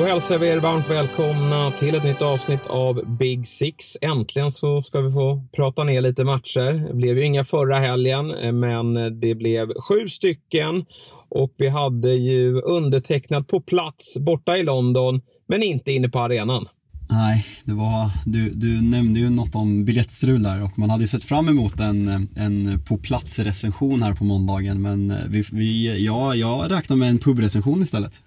Då hälsar vi er varmt välkomna till ett nytt avsnitt av Big Six. Äntligen så ska vi få prata ner lite matcher. Det blev ju inga förra helgen, men det blev sju stycken och vi hade ju undertecknat på plats borta i London, men inte inne på arenan. Nej, det var, du, du nämnde ju något om biljettstrul där och man hade ju sett fram emot en, en på plats recension här på måndagen men vi, vi, ja, jag räknar med en pubrecension istället.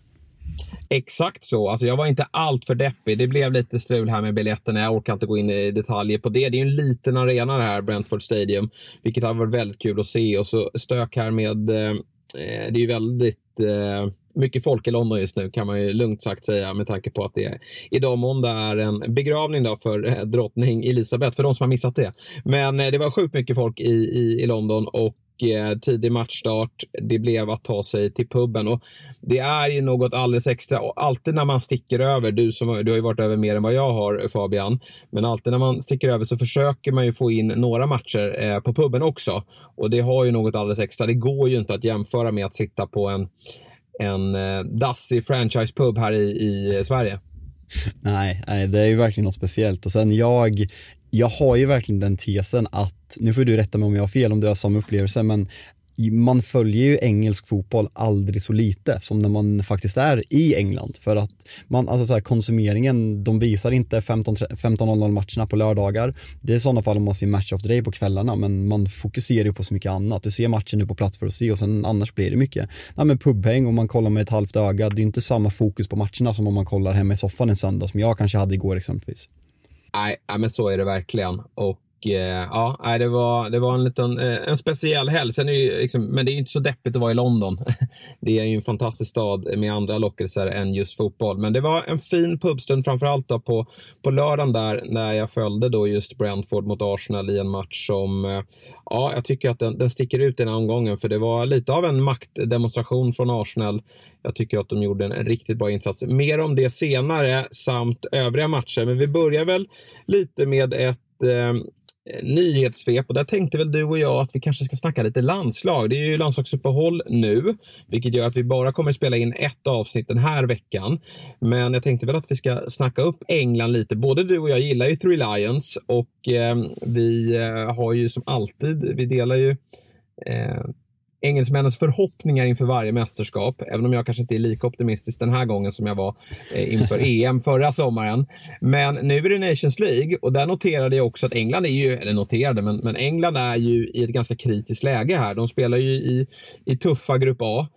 Exakt så. Alltså jag var inte allt för deppig. Det blev lite strul här med biljetterna. Jag orkar inte gå in i detaljer på det. Det är en liten arena det här, Brentford Stadium, vilket har varit väldigt kul att se. Och så stök här med... Eh, eh, det är ju väldigt... Eh, mycket folk i London just nu kan man ju lugnt sagt säga med tanke på att det idag måndag är en begravning då för eh, drottning Elisabeth, för de som har missat det. Men eh, det var sjukt mycket folk i, i, i London och Eh, tidig matchstart. Det blev att ta sig till puben och det är ju något alldeles extra. Alltid när man sticker över, du, som, du har ju varit över mer än vad jag har Fabian, men alltid när man sticker över så försöker man ju få in några matcher eh, på puben också. Och det har ju något alldeles extra. Det går ju inte att jämföra med att sitta på en en eh, dassig franchise-pub här i, i Sverige. Nej, nej, det är ju verkligen något speciellt och sen jag, jag har ju verkligen den tesen att, nu får du rätta mig om jag har fel om du har samma upplevelse, men man följer ju engelsk fotboll aldrig så lite som när man faktiskt är i England. För att man, alltså så här, konsumeringen, de visar inte 15.00 matcherna på lördagar. Det är i sådana fall om man ser Match of the Day på kvällarna, men man fokuserar ju på så mycket annat. Du ser matchen nu på plats för att se och sen annars blir det mycket ja, men pubhäng och man kollar med ett halvt öga. Det är inte samma fokus på matcherna som om man kollar hemma i soffan en söndag som jag kanske hade igår exempelvis. Nej, men så är det verkligen. Och Eh, ja, det var, det var en liten eh, en speciell helg. Sen är det liksom, men det är ju inte så deppigt att vara i London. Det är ju en fantastisk stad med andra lockelser än just fotboll. Men det var en fin pubstund, framförallt då på, på lördagen där när jag följde då just Brentford mot Arsenal i en match som, eh, ja, jag tycker att den, den sticker ut i den här omgången. För det var lite av en maktdemonstration från Arsenal. Jag tycker att de gjorde en riktigt bra insats. Mer om det senare samt övriga matcher. Men vi börjar väl lite med ett Eh, nyhetssvep och där tänkte väl du och jag att vi kanske ska snacka lite landslag. Det är ju landslagsuppehåll nu, vilket gör att vi bara kommer spela in ett avsnitt den här veckan. Men jag tänkte väl att vi ska snacka upp England lite. Både du och jag gillar ju Three Lions och eh, vi eh, har ju som alltid, vi delar ju eh, engelsmännens förhoppningar inför varje mästerskap, även om jag kanske inte är lika optimistisk den här gången som jag var eh, inför EM förra sommaren. Men nu är det Nations League och där noterade jag också att England är ju, eller noterade, men, men England är ju i ett ganska kritiskt läge här. De spelar ju i, i tuffa Grupp A.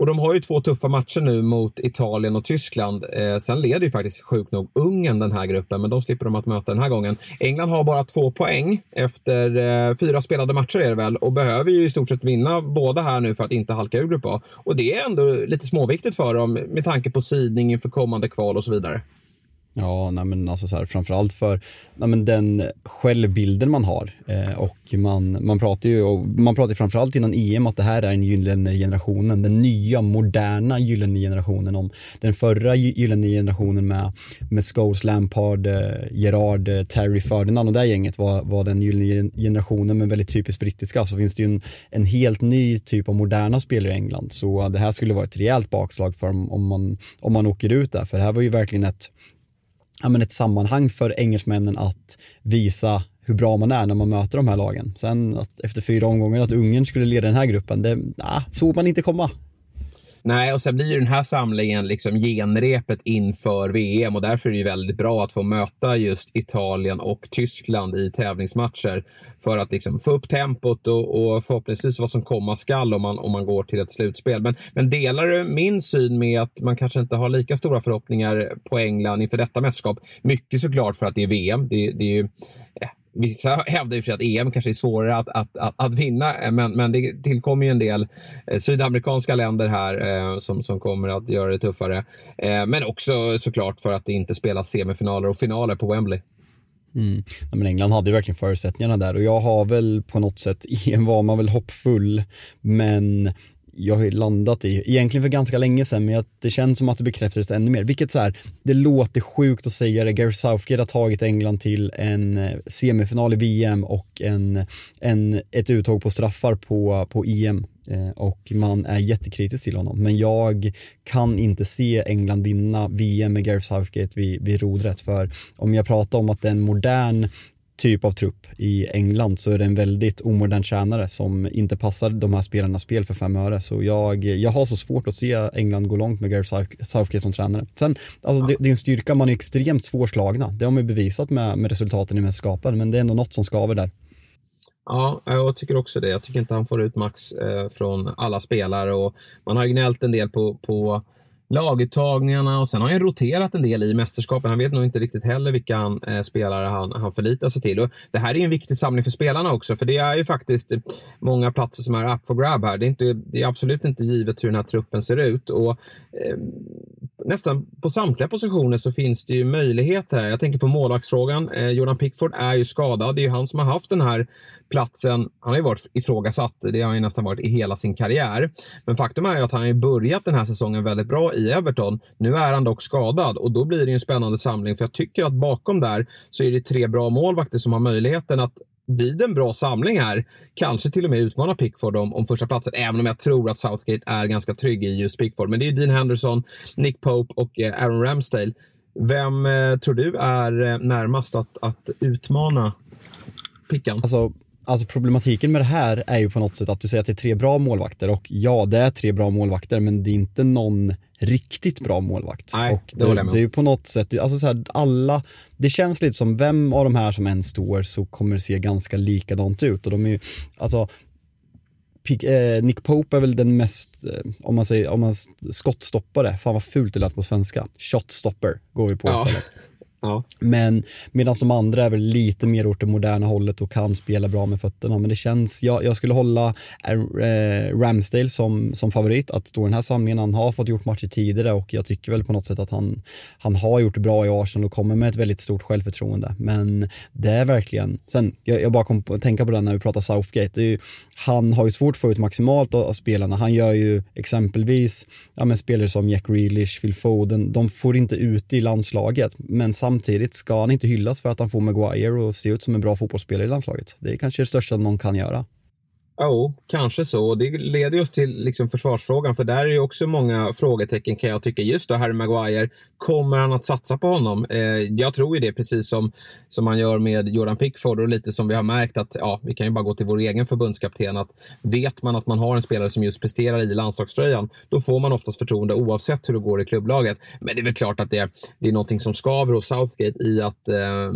Och de har ju två tuffa matcher nu mot Italien och Tyskland. Eh, sen leder ju faktiskt sjukt nog Ungern den här gruppen, men de slipper de att möta den här gången. England har bara två poäng efter eh, fyra spelade matcher är det väl och behöver ju i stort sett vinna båda här nu för att inte halka ur Grupp A. Och det är ändå lite småviktigt för dem med tanke på sidning inför kommande kval och så vidare. Ja, nej men alltså så här, framförallt för nej men den självbilden man har eh, och man, man pratar ju och man pratar framförallt innan EM att det här är den gyllene generationen, den nya moderna gyllene generationen. Om den förra gyllene generationen med, med Scholes, Lampard, eh, Gerard, eh, Terry Ferdinand och det gänget var, var den gyllene generationen men väldigt typiskt brittiska. Så finns det ju en, en helt ny typ av moderna spelare i England. Så det här skulle vara ett rejält bakslag för om man, om man åker ut där. För det här var ju verkligen ett ja, men ett sammanhang för engelsmännen att visa hur bra man är när man möter de här lagen. Sen att efter fyra omgångar att Ungern skulle leda den här gruppen, det nah, såg man inte komma. Nej, och sen blir ju den här samlingen liksom genrepet inför VM och därför är det ju väldigt bra att få möta just Italien och Tyskland i tävlingsmatcher för att liksom få upp tempot och, och förhoppningsvis vad som komma skall om man, om man går till ett slutspel. Men, men delar du min syn med att man kanske inte har lika stora förhoppningar på England inför detta mästerskap? Mycket såklart för att det är VM. Det, det är ju, eh, Vissa hävdar ju för att EM kanske är svårare att, att, att, att, vinna, eh, men, men det tillkommer ju en del eh, sydamerikanska länder här eh, som, som kommer att göra det tuffare. Eh, men också såklart för att det inte spelas semifinaler och finaler på Wembley. Mm. Ja, men England hade ju verkligen förutsättningarna där och jag har väl på något sätt, EM var man väl hoppfull, men jag har ju landat i, egentligen för ganska länge sedan, men det känns som att det bekräftades ännu mer. Vilket så här, det låter sjukt att säga det. Gareth Southgate har tagit England till en eh, semifinal i VM och en, en, ett uttåg på straffar på, på EM eh, och man är jättekritisk till honom. Men jag kan inte se England vinna VM med Gareth Southgate vid, vid rodret. För om jag pratar om att det är en modern typ av trupp i England så är det en väldigt omodern tränare som inte passar de här spelarnas spel för fem öre. Så jag, jag har så svårt att se England gå långt med Gareth Southgate som tränare. Sen, alltså det, det, är en styrka, man är extremt svårslagna. Det har man ju bevisat med, med resultaten i mästerskapen, men det är ändå något som skaver där. Ja, jag tycker också det. Jag tycker inte han får ut max eh, från alla spelare och man har ju gnällt en del på, på laguttagningarna och sen har han roterat en del i mästerskapen. Han vet nog inte riktigt heller vilka han, eh, spelare han, han förlitar sig till. Och det här är en viktig samling för spelarna också, för det är ju faktiskt eh, många platser som är up for grab här. Det är, inte, det är absolut inte givet hur den här truppen ser ut. Och, eh, nästan på samtliga positioner så finns det ju möjligheter här. Jag tänker på målvaktsfrågan. Eh, Jordan Pickford är ju skadad. Det är ju han som har haft den här platsen. Han har ju varit ifrågasatt. Det har han ju nästan varit i hela sin karriär. Men faktum är ju att han har börjat den här säsongen väldigt bra i Everton. Nu är han dock skadad och då blir det ju en spännande samling. För jag tycker att bakom där så är det tre bra målvakter som har möjligheten att vid en bra samling här kanske till och med utmana Pickford om, om första platsen även om jag tror att Southgate är ganska trygg i just Pickford. Men det är Dean Henderson, Nick Pope och eh, Aaron Ramsdale. Vem eh, tror du är eh, närmast att, att utmana Pickan? Alltså, alltså problematiken med det här är ju på något sätt att du säger att det är tre bra målvakter och ja, det är tre bra målvakter men det är inte någon riktigt bra målvakt. Nej, och det, det, det är ju på något sätt, alltså så här, alla, det känns lite som vem av de här som än står så kommer det se ganska likadant ut och de är ju, alltså eh, Nick Pope är väl den mest, eh, om man säger, om man skottstoppare, fan vad fult det lät på svenska, shotstopper går vi på ja. istället. Ja. Men medan de andra är väl lite mer åt det moderna hållet och kan spela bra med fötterna. Men det känns, jag, jag skulle hålla äh, Ramsdale som, som favorit att stå i den här samlingen. Han har fått gjort matcher tidigare och jag tycker väl på något sätt att han, han har gjort det bra i Arsenal och kommer med ett väldigt stort självförtroende. Men det är verkligen, sen jag, jag bara kom på att tänka på det när vi pratar Southgate. Ju, han har ju svårt att få ut maximalt av, av spelarna. Han gör ju exempelvis ja, men spelare som Jack Grealish, Phil Foden, de får inte ut i landslaget. Men samtidigt ska han inte hyllas för att han får Maguire och se ut som en bra fotbollsspelare i landslaget. Det är kanske det största någon kan göra. Jo, kanske så. Det leder oss till liksom försvarsfrågan, för där är det också många frågetecken kan jag tycka. Just då, Harry Maguire, kommer han att satsa på honom? Eh, jag tror ju det, precis som, som man gör med Jordan Pickford och lite som vi har märkt att, ja, vi kan ju bara gå till vår egen förbundskapten, att vet man att man har en spelare som just presterar i landslagströjan, då får man oftast förtroende oavsett hur det går i klubblaget. Men det är väl klart att det, det är någonting som skaver hos Southgate i att eh,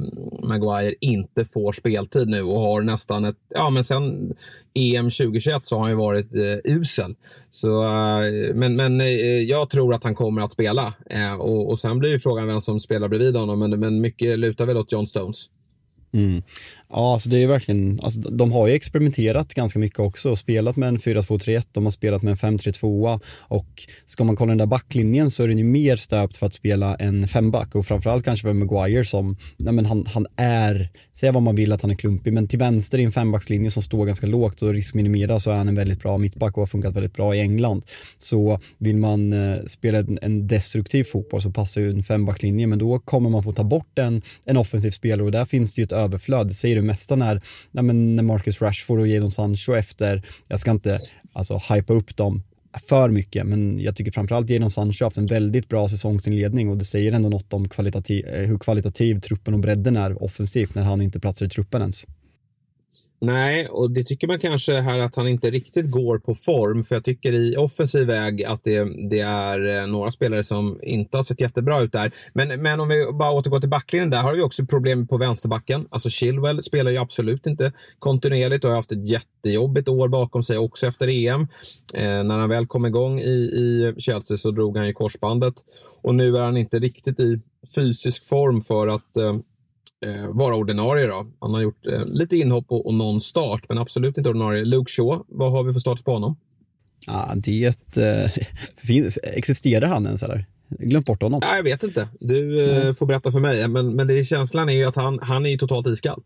Maguire inte får speltid nu och har nästan ett, ja men sen EM 2021 så har han ju varit eh, usel. Så, eh, men men eh, jag tror att han kommer att spela. Eh, och, och sen blir ju frågan vem som spelar bredvid honom, men, men mycket lutar väl åt John Stones. Mm. Ja, alltså det är verkligen, alltså de har ju experimenterat ganska mycket också och spelat med en 4-2-3-1, de har spelat med en 5-3-2 och ska man kolla den där backlinjen så är den ju mer stöpt för att spela en femback. Och framförallt kanske för Maguire som, nej men han, han är, säga vad man vill att han är klumpig, men till vänster i en fembackslinje som står ganska lågt och riskminimerar så är han en väldigt bra mittback och har funkat väldigt bra i England. Så vill man eh, spela en, en, destruktiv fotboll så passar ju en fembackslinje, men då kommer man få ta bort en, en offensiv spelare och där finns det ju ett överflöd, det säger mesta när, när Marcus Rashford och Jadon Sancho efter, jag ska inte alltså hypa upp dem för mycket, men jag tycker framförallt Jadon Sancho har haft en väldigt bra säsongsinledning och det säger ändå något om kvalitativ, eh, hur kvalitativ truppen och bredden är offensivt när han inte platsar i truppen ens. Nej, och det tycker man kanske här att han inte riktigt går på form. För jag tycker i offensiv väg att det, det är eh, några spelare som inte har sett jättebra ut där. Men, men om vi bara återgår till backlinjen, där har vi också problem på vänsterbacken. Alltså Chilwell spelar ju absolut inte kontinuerligt och har haft ett jättejobbigt år bakom sig också efter EM. Eh, när han väl kom igång i, i Chelsea så drog han ju korsbandet. Och nu är han inte riktigt i fysisk form för att eh, eh, vara ordinarie. Då. Han har gjort eh, lite inhopp och, och någon start, men absolut inte ordinarie. Luke Shaw, vad har vi för start på honom? Ja, det eh, existerar han ens eller? Glömt bort honom. Nej, jag vet inte. Du eh, får berätta för mig. Men, men det, känslan är ju att han, han är totalt iskall.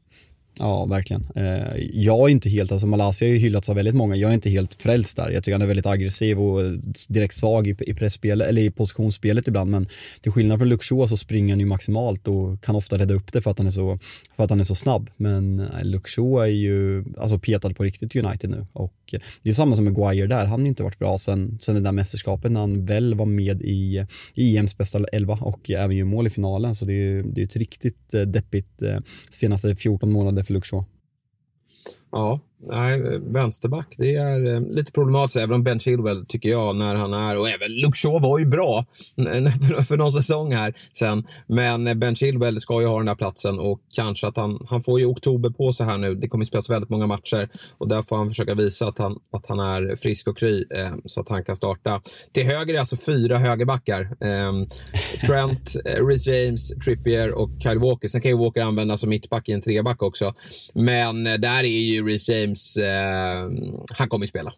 Ja, verkligen. Eh, jag är inte helt, alltså Malaysia har ju hyllats av väldigt många, jag är inte helt frälst där. Jag tycker han är väldigt aggressiv och eh, direkt svag i, i eller i positionsspelet ibland, men till skillnad från Luxua så springer han ju maximalt och kan ofta rädda upp det för att han är så, för att han är så snabb. Men eh, Luxua är ju alltså petad på riktigt i United nu och det är samma som med Guire där, han har ju inte varit bra sen, sen det där mästerskapet när han väl var med i, i EMs bästa elva och även ju mål i finalen, så det är ju ett riktigt deppigt senaste 14 månader för Luxor. Ja, Nej, vänsterback, det är eh, lite problematiskt, även om Ben Chilwell tycker jag, när han är, och även Luke Shaw var ju bra för någon säsong här sen. Men Ben Chilwell ska ju ha den där platsen och kanske att han, han får ju oktober på sig här nu. Det kommer spelas väldigt många matcher och där får han försöka visa att han, att han är frisk och kry eh, så att han kan starta. Till höger är alltså fyra högerbackar. Eh, Trent, eh, Reece James, Trippier och Kyle Walker. Sen kan ju Walker användas som mittback i en treback också. Men eh, där är ju Reece James James, eh, han kommer ju spela.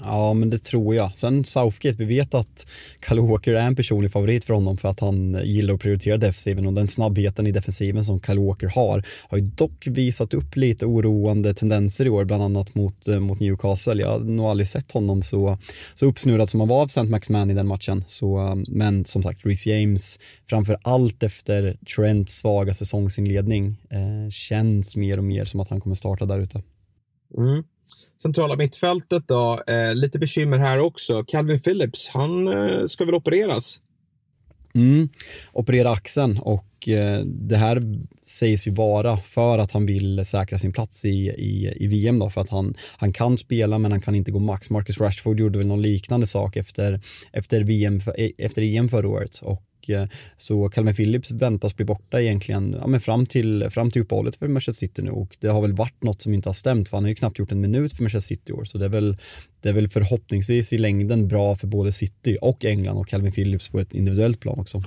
Ja, men det tror jag. Sen Southgate, vi vet att Kalle Walker är en personlig favorit för honom för att han gillar att prioritera defensiven och den snabbheten i defensiven som Kalle Walker har har ju dock visat upp lite oroande tendenser i år, bland annat mot, eh, mot Newcastle. Jag har nog aldrig sett honom så, så uppsnurrad som han var av St. Maximan i den matchen. Så, eh, men som sagt, Reece James, framför allt efter Trents svaga säsongsinledning, eh, känns mer och mer som att han kommer starta där ute. Mm. Centrala mittfältet då, eh, lite bekymmer här också. Calvin Phillips, han eh, ska väl opereras? Mm, operera axeln och eh, det här sägs ju vara för att han vill säkra sin plats i, i, i VM då för att han, han kan spela men han kan inte gå max. Marcus Rashford gjorde väl någon liknande sak efter, efter, VM, efter EM förra året och Eh, så Calvin Phillips väntas bli borta egentligen ja, men fram, till, fram till uppehållet för Manchester City nu och det har väl varit något som inte har stämt för han har ju knappt gjort en minut för Manchester City i år så det är väl, det är väl förhoppningsvis i längden bra för både City och England och Calvin Phillips på ett individuellt plan också.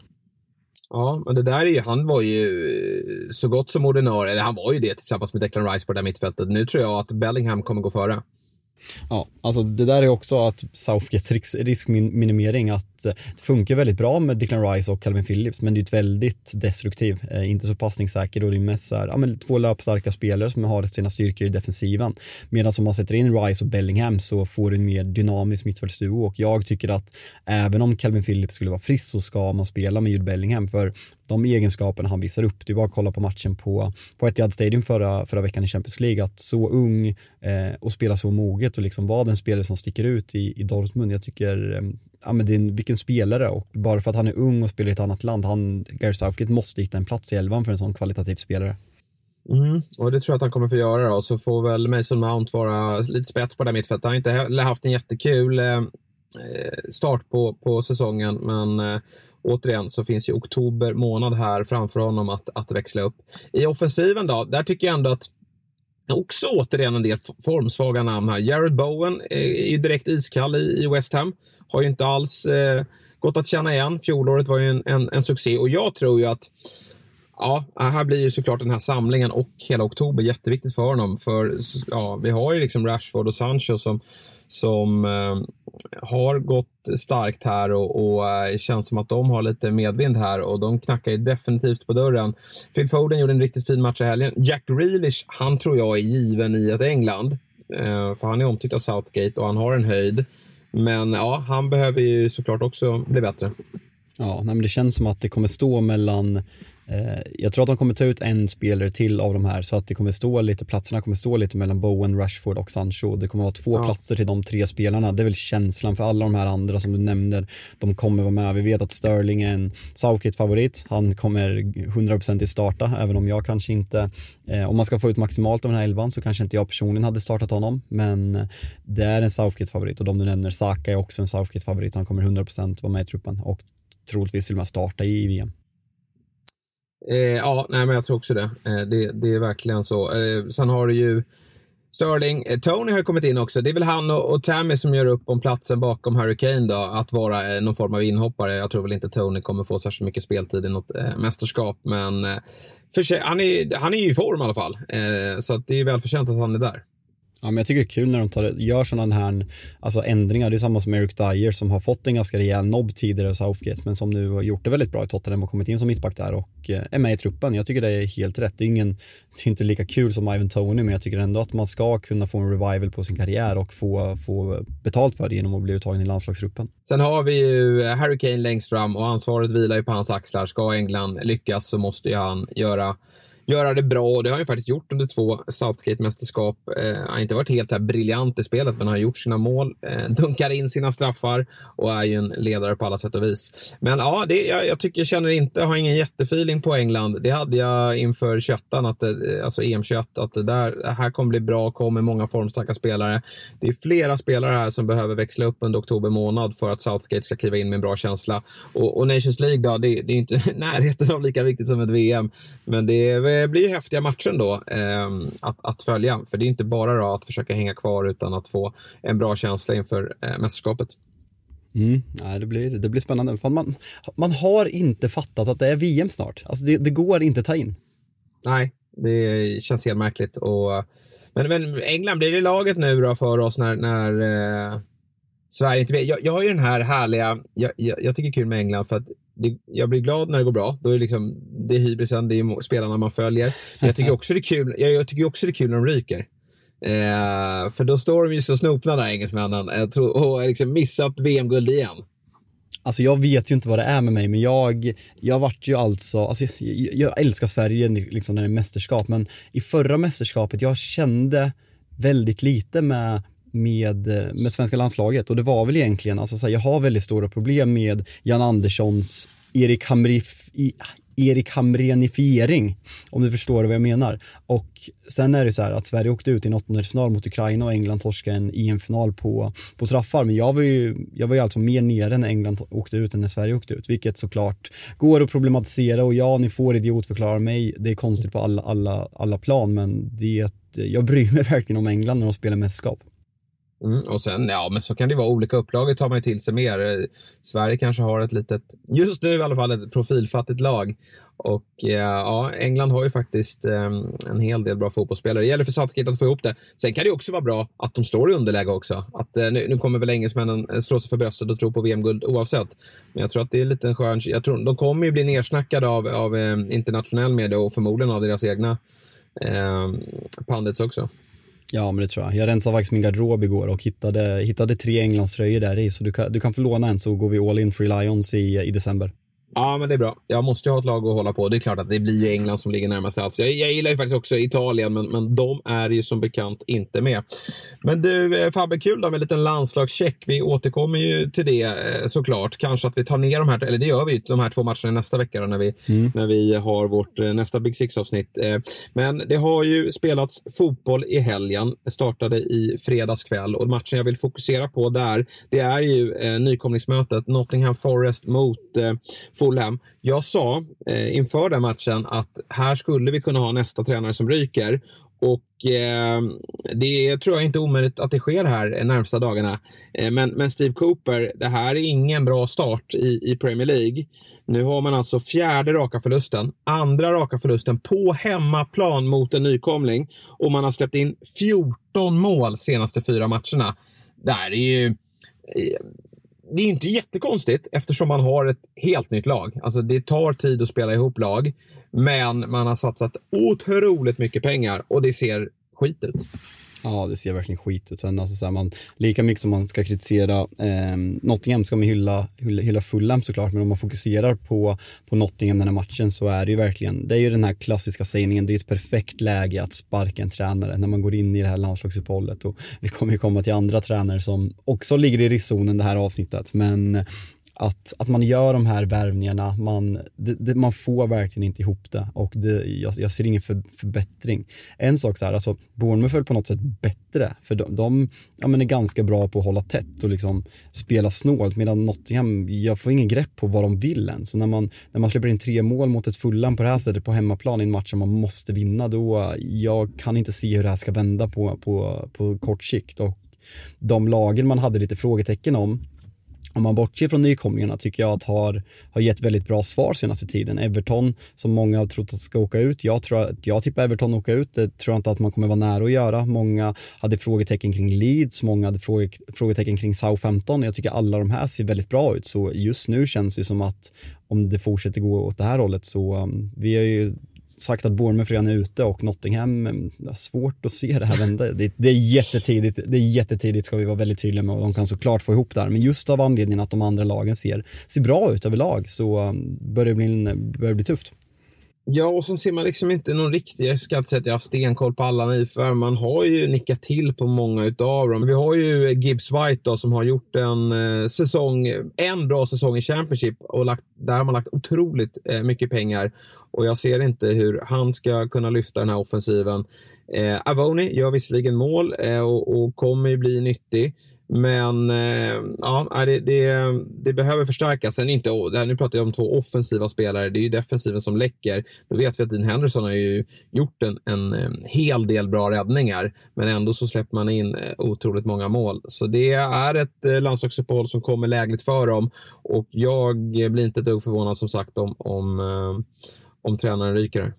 Ja, men det där är ju, han var ju eh, så gott som ordinarie, eller han var ju det tillsammans med Declan Rice på det där mittfältet. Nu tror jag att Bellingham kommer gå före. Ja, alltså det där är också att Southgates riskminimering att eh, det funkar väldigt bra med Declan Rice och Calvin Phillips men det är ett väldigt destruktiv, eh, inte så passningssäker och det är mest så här, ja, men två löpstarka spelare som har sina styrkor i defensiven. Medan om man sätter in Rice och Bellingham så får du en mer dynamisk mittfältsduo och jag tycker att även om Calvin Phillips skulle vara frisk så ska man spela med Jude Bellingham för de egenskaperna han visar upp. Det är bara att kolla på matchen på, på Etihad Stadium förra, förra veckan i Champions League. Att så ung eh, och spela så moget och liksom vara den spelare som sticker ut i, i Dortmund. Jag tycker, eh, ja men det är en, vilken spelare och bara för att han är ung och spelar i ett annat land, han, Gary Southgate måste hitta en plats i elvan för en sån kvalitativ spelare. Mm, och det tror jag att han kommer få göra då. Så får väl Mason Mount vara lite spets på det mittfältet. Han har inte heller haft en jättekul eh, eh, start på, på säsongen, men eh, återigen så finns ju oktober månad här framför honom att, att växla upp. I offensiven då, där tycker jag ändå att också återigen en del formsvaga namn här. Jared Bowen är ju direkt iskall i, West Ham. Har ju inte alls eh, gått att känna igen. Fjolåret var ju en, en, en succé och jag tror ju att Ja, här blir ju såklart den här samlingen och hela oktober jätteviktigt för honom. För ja, vi har ju liksom Rashford och Sancho som, som eh, har gått starkt här och, och eh, känns som att de har lite medvind här och de knackar ju definitivt på dörren. Phil Foden gjorde en riktigt fin match i helgen. Jack Grealish, han tror jag är given i ett England. Eh, för han är omtyckt av Southgate och han har en höjd. Men ja, han behöver ju såklart också bli bättre. Ja, nej, men det känns som att det kommer stå mellan jag tror att de kommer ta ut en spelare till av de här så att det kommer stå lite, platserna kommer stå lite mellan Bowen, Rashford och Sancho. Det kommer vara två ja. platser till de tre spelarna. Det är väl känslan för alla de här andra som du nämner. De kommer vara med. Vi vet att Sterling är en Southgate-favorit. Han kommer 100% att starta, även om jag kanske inte, eh, om man ska få ut maximalt av den här elvan så kanske inte jag personligen hade startat honom. Men det är en Southgate-favorit och de du nämner, Saka är också en Southgate-favorit. Han kommer 100% vara med i truppen och troligtvis till och med starta i VM. Eh, ja, nej, men jag tror också det. Eh, det. Det är verkligen så. Eh, sen har du ju Sterling. Eh, Tony har kommit in också. Det är väl han och, och Tammy som gör upp om platsen bakom Harry Kane då, att vara eh, någon form av inhoppare. Jag tror väl inte Tony kommer få särskilt mycket speltid i något eh, mästerskap, men eh, för sig, han, är, han är ju i form i alla fall. Eh, så att det är välförtjänt att han är där. Ja, men jag tycker det är kul när de tar, gör sådana här alltså ändringar. Det är samma som Eric Dyer som har fått en ganska rejäl nobb tidigare i Southgate men som nu har gjort det väldigt bra i Tottenham och kommit in som mittback där och eh, är med i truppen. Jag tycker det är helt rätt. Det är, ingen, det är inte lika kul som Ivan Tony men jag tycker ändå att man ska kunna få en revival på sin karriär och få, få betalt för det genom att bli uttagen i landslagsgruppen. Sen har vi ju Harry Kane längst fram och ansvaret vilar ju på hans axlar. Ska England lyckas så måste ju han göra göra det bra och det har han faktiskt gjort under två Southgate-mästerskap. Eh, han har inte varit helt här briljant i spelet, men har gjort sina mål, eh, dunkar in sina straffar och är ju en ledare på alla sätt och vis. Men ja, det, jag, jag tycker, känner inte, har ingen jättefeeling på England. Det hade jag inför 21 att det, alltså EM 21, att det där, det här kommer bli bra, kommer många formstarka spelare. Det är flera spelare här som behöver växla upp under oktober månad för att Southgate ska kliva in med en bra känsla. Och, och Nations League då, det, det är inte närheten av lika viktigt som ett VM, men det är det blir ju häftiga matcher då eh, att, att följa. För det är inte bara att försöka hänga kvar utan att få en bra känsla inför eh, mästerskapet. Mm, nej, det, blir, det blir spännande. Fan, man, man har inte fattat att det är VM snart. Alltså det, det går inte att ta in. Nej, det känns helt märkligt. Och, men, men England, blir det laget nu då för oss när, när eh, Sverige inte jag, jag har ju den här härliga, jag, jag, jag tycker det är kul med England för att det, jag blir glad när det går bra. Då är det, liksom, det är hybrisen, det är spelarna man följer. Men jag tycker också det är kul, jag, jag tycker också det är kul när de ryker. Eh, för då står de ju så snopna där, engelsmännen, jag tror, och har liksom missat VM-guld igen. Alltså jag vet ju inte vad det är med mig, men jag, jag vart ju alltså, alltså jag, jag älskar Sverige liksom när det är mästerskap, men i förra mästerskapet, jag kände väldigt lite med med, eh, med svenska landslaget och det var väl egentligen, alltså så här, jag har väldigt stora problem med Jan Anderssons Erik, Hamrif, Erik Hamrenifiering, om du förstår vad jag menar. Och sen är det så här att Sverige åkte ut i en åttondelsfinal mot Ukraina och England torskade en EM-final på, på straffar. Men jag var, ju, jag var ju alltså mer nere när England åkte ut än när Sverige åkte ut, vilket såklart går att problematisera och ja, ni får idiotförklara mig. Det är konstigt på alla, alla, alla plan, men det, jag bryr mig verkligen om England när de spelar mästerskap. Mm, och sen, ja, men så kan det vara. Olika upplagor tar man ju till sig mer. Eh, Sverige kanske har ett litet, just nu i alla fall, ett profilfattigt lag. Och eh, ja, England har ju faktiskt eh, en hel del bra fotbollsspelare. Det gäller för Southgate att få ihop det. Sen kan det också vara bra att de står i underläge också. Att, eh, nu, nu, kommer väl engelsmännen eh, slå sig för bröstet och tro på VM-guld oavsett. Men jag tror att det är lite en skön... Jag tror, de kommer ju bli nersnackade av, av internationell media och förmodligen av deras egna eh, pandits också. Ja, men det tror jag. Jag rensade faktiskt min garderob igår och hittade, hittade tre Englandströjor där i, så du kan, du kan få låna en så går vi all in for Lions i, i december. Ja, men det är bra. Jag måste ju ha ett lag att hålla på. Det är klart att det blir England som ligger närmast alls. Jag, jag gillar ju faktiskt också Italien, men, men de är ju som bekant inte med. Men du, eh, Fabbe, kul då med en liten landslagscheck. Vi återkommer ju till det eh, såklart. Kanske att vi tar ner de här, eller det gör vi, de här två matcherna nästa vecka då, när, vi, mm. när vi har vårt eh, nästa Big Six-avsnitt. Men det har ju spelats fotboll i helgen. Det startade i fredags kväll och matchen jag vill fokusera på där, det är ju nykomlingsmötet Nottingham Forest mot Fulham. Jag sa eh, inför den matchen att här skulle vi kunna ha nästa tränare som ryker. Och eh, det tror jag inte är omöjligt att det sker här närmsta dagarna. Eh, men, men Steve Cooper, det här är ingen bra start i, i Premier League. Nu har man alltså fjärde raka förlusten, andra raka förlusten på hemmaplan mot en nykomling och man har släppt in 14 mål senaste fyra matcherna. Det här är ju eh, det är inte jättekonstigt eftersom man har ett helt nytt lag. Alltså det tar tid att spela ihop lag, men man har satsat otroligt mycket pengar och det ser skit ut. Ja, det ser verkligen skit ut. Sen, alltså, så här, man, lika mycket som man ska kritisera eh, Nottingham ska man hylla, hylla, hylla Fulham såklart, men om man fokuserar på, på Nottingham den här matchen så är det ju verkligen, det är ju den här klassiska sägningen, det är ett perfekt läge att sparka en tränare när man går in i det här landslagsuppehållet och vi kommer ju komma till andra tränare som också ligger i riskzonen det här avsnittet, men att, att man gör de här värvningarna, man, det, det, man får verkligen inte ihop det och det, jag, jag ser ingen för, förbättring. En sak så här, alltså Bournemouth är på något sätt bättre för de, de ja, men är ganska bra på att hålla tätt och liksom spela snålt medan Nottingham, jag får ingen grepp på vad de vill än. Så när man, när man släpper in tre mål mot ett Fulham på det här sättet på hemmaplan i en match som man måste vinna, då jag kan inte se hur det här ska vända på, på, på kort sikt och de lagen man hade lite frågetecken om om man bortser från nykomlingarna tycker jag att har, har gett väldigt bra svar senaste tiden. Everton som många har trott att ska åka ut. Jag, tror att, jag tippar Everton åka ut. Det tror jag inte att man kommer vara nära att göra. Många hade frågetecken kring Leeds, många hade fråge, frågetecken kring Southampton. Jag tycker alla de här ser väldigt bra ut så just nu känns det som att om det fortsätter gå åt det här hållet så um, vi har ju sagt att Bournemouth redan är ute och Nottingham, eh, har svårt att se det här vända. Det, det, är jättetidigt, det är jättetidigt ska vi vara väldigt tydliga med och de kan såklart få ihop det här. Men just av anledningen att de andra lagen ser, ser bra ut överlag så um, börjar det bli, börjar det bli tufft. Ja, och sen ser man liksom inte någon riktig, jag ska inte säga att jag har stenkoll på alla nu, för man har ju nickat till på många utav dem. Vi har ju Gibbs White då, som har gjort en eh, säsong, en bra säsong i Championship och lagt, där har man lagt otroligt eh, mycket pengar. Och jag ser inte hur han ska kunna lyfta den här offensiven. Eh, Avoni gör visserligen mål eh, och, och kommer ju bli nyttig. Men eh, ja, det, det, det, behöver förstärkas. Sen inte, nu pratar jag om två offensiva spelare. Det är ju defensiven som läcker. Nu vet vi att Dean Henderson har ju gjort en, en, eh, hel del bra räddningar, men ändå så släpper man in eh, otroligt många mål. Så det är ett landslagsuppehåll som kommer lägligt för dem och jag blir inte ett dugg förvånad som sagt om, om, om tränaren ryker.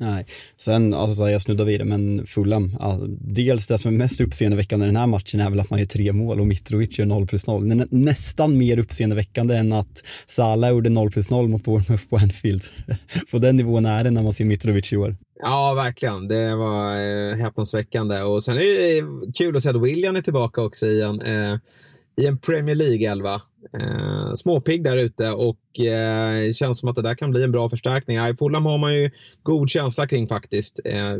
Nej, sen, alltså jag snuddar vid det, men Fulham, ja, dels det som är mest uppseendeväckande i den här matchen är väl att man gör tre mål och Mitrovic gör 0 plus 0. Nästan mer uppseendeväckande än att Salah gjorde 0 plus 0 mot Bournemouth på Anfield. på den nivån är det när man ser Mitrovic i år. Ja, verkligen. Det var eh, häpnadsväckande. Och sen är det kul att se att William är tillbaka också igen. eh, i en Premier League-elva. Eh, småpigg där ute och eh, känns som att det där kan bli en bra förstärkning. I Fulham har man ju god känsla kring faktiskt. Eh,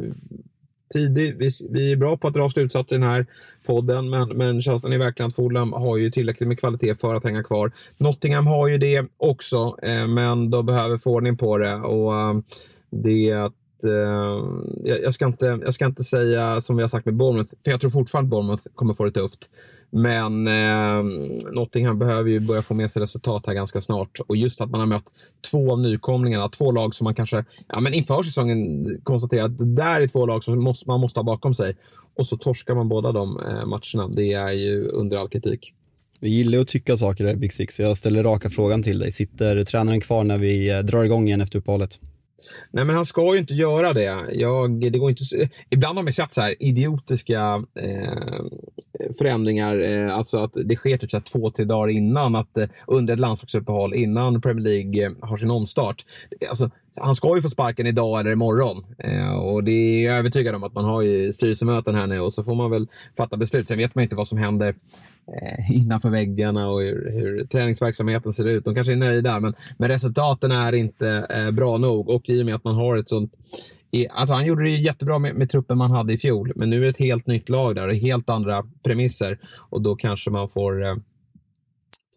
tidig, vi, vi, är bra på att dra slutsatser i den här podden, men, men känslan är verkligen att Fulham har ju tillräckligt med kvalitet för att hänga kvar. Nottingham har ju det också, eh, men de behöver få ordning på det och eh, det att eh, jag, ska inte, jag ska inte säga som vi har sagt med Bournemouth, för jag tror fortfarande Bournemouth kommer få det tufft. Men eh, Nottingham behöver ju börja få med sig resultat här ganska snart. Och just att man har mött två av nykomlingarna, två lag som man kanske ja, men inför säsongen konstaterar att det där är två lag som måste, man måste ha bakom sig. Och så torskar man båda de eh, matcherna. Det är ju under all kritik. Vi gillar att tycka saker i Big Six. så Jag ställer raka frågan till dig. Sitter tränaren kvar när vi eh, drar igång igen efter uppehållet? Nej, men han ska ju inte göra det. Jag, det går inte, ibland har man sett så här idiotiska eh, förändringar, eh, alltså att det sker typ så två, tre dagar innan, att, eh, under ett landslagsuppehåll, innan Premier League eh, har sin omstart. Alltså, han ska ju få sparken idag eller imorgon. Eh, och det är jag övertygad om att man har ju styrelsemöten här nu och så får man väl fatta beslut. Sen vet man inte vad som händer eh, innanför väggarna och hur, hur träningsverksamheten ser ut. De kanske är nöjda, men, men resultaten är inte eh, bra nog. Och i och med att man har ett sånt Alltså han gjorde det jättebra med, med, truppen man hade i fjol, men nu är det ett helt nytt lag där och helt andra premisser. Och då kanske man får, eh,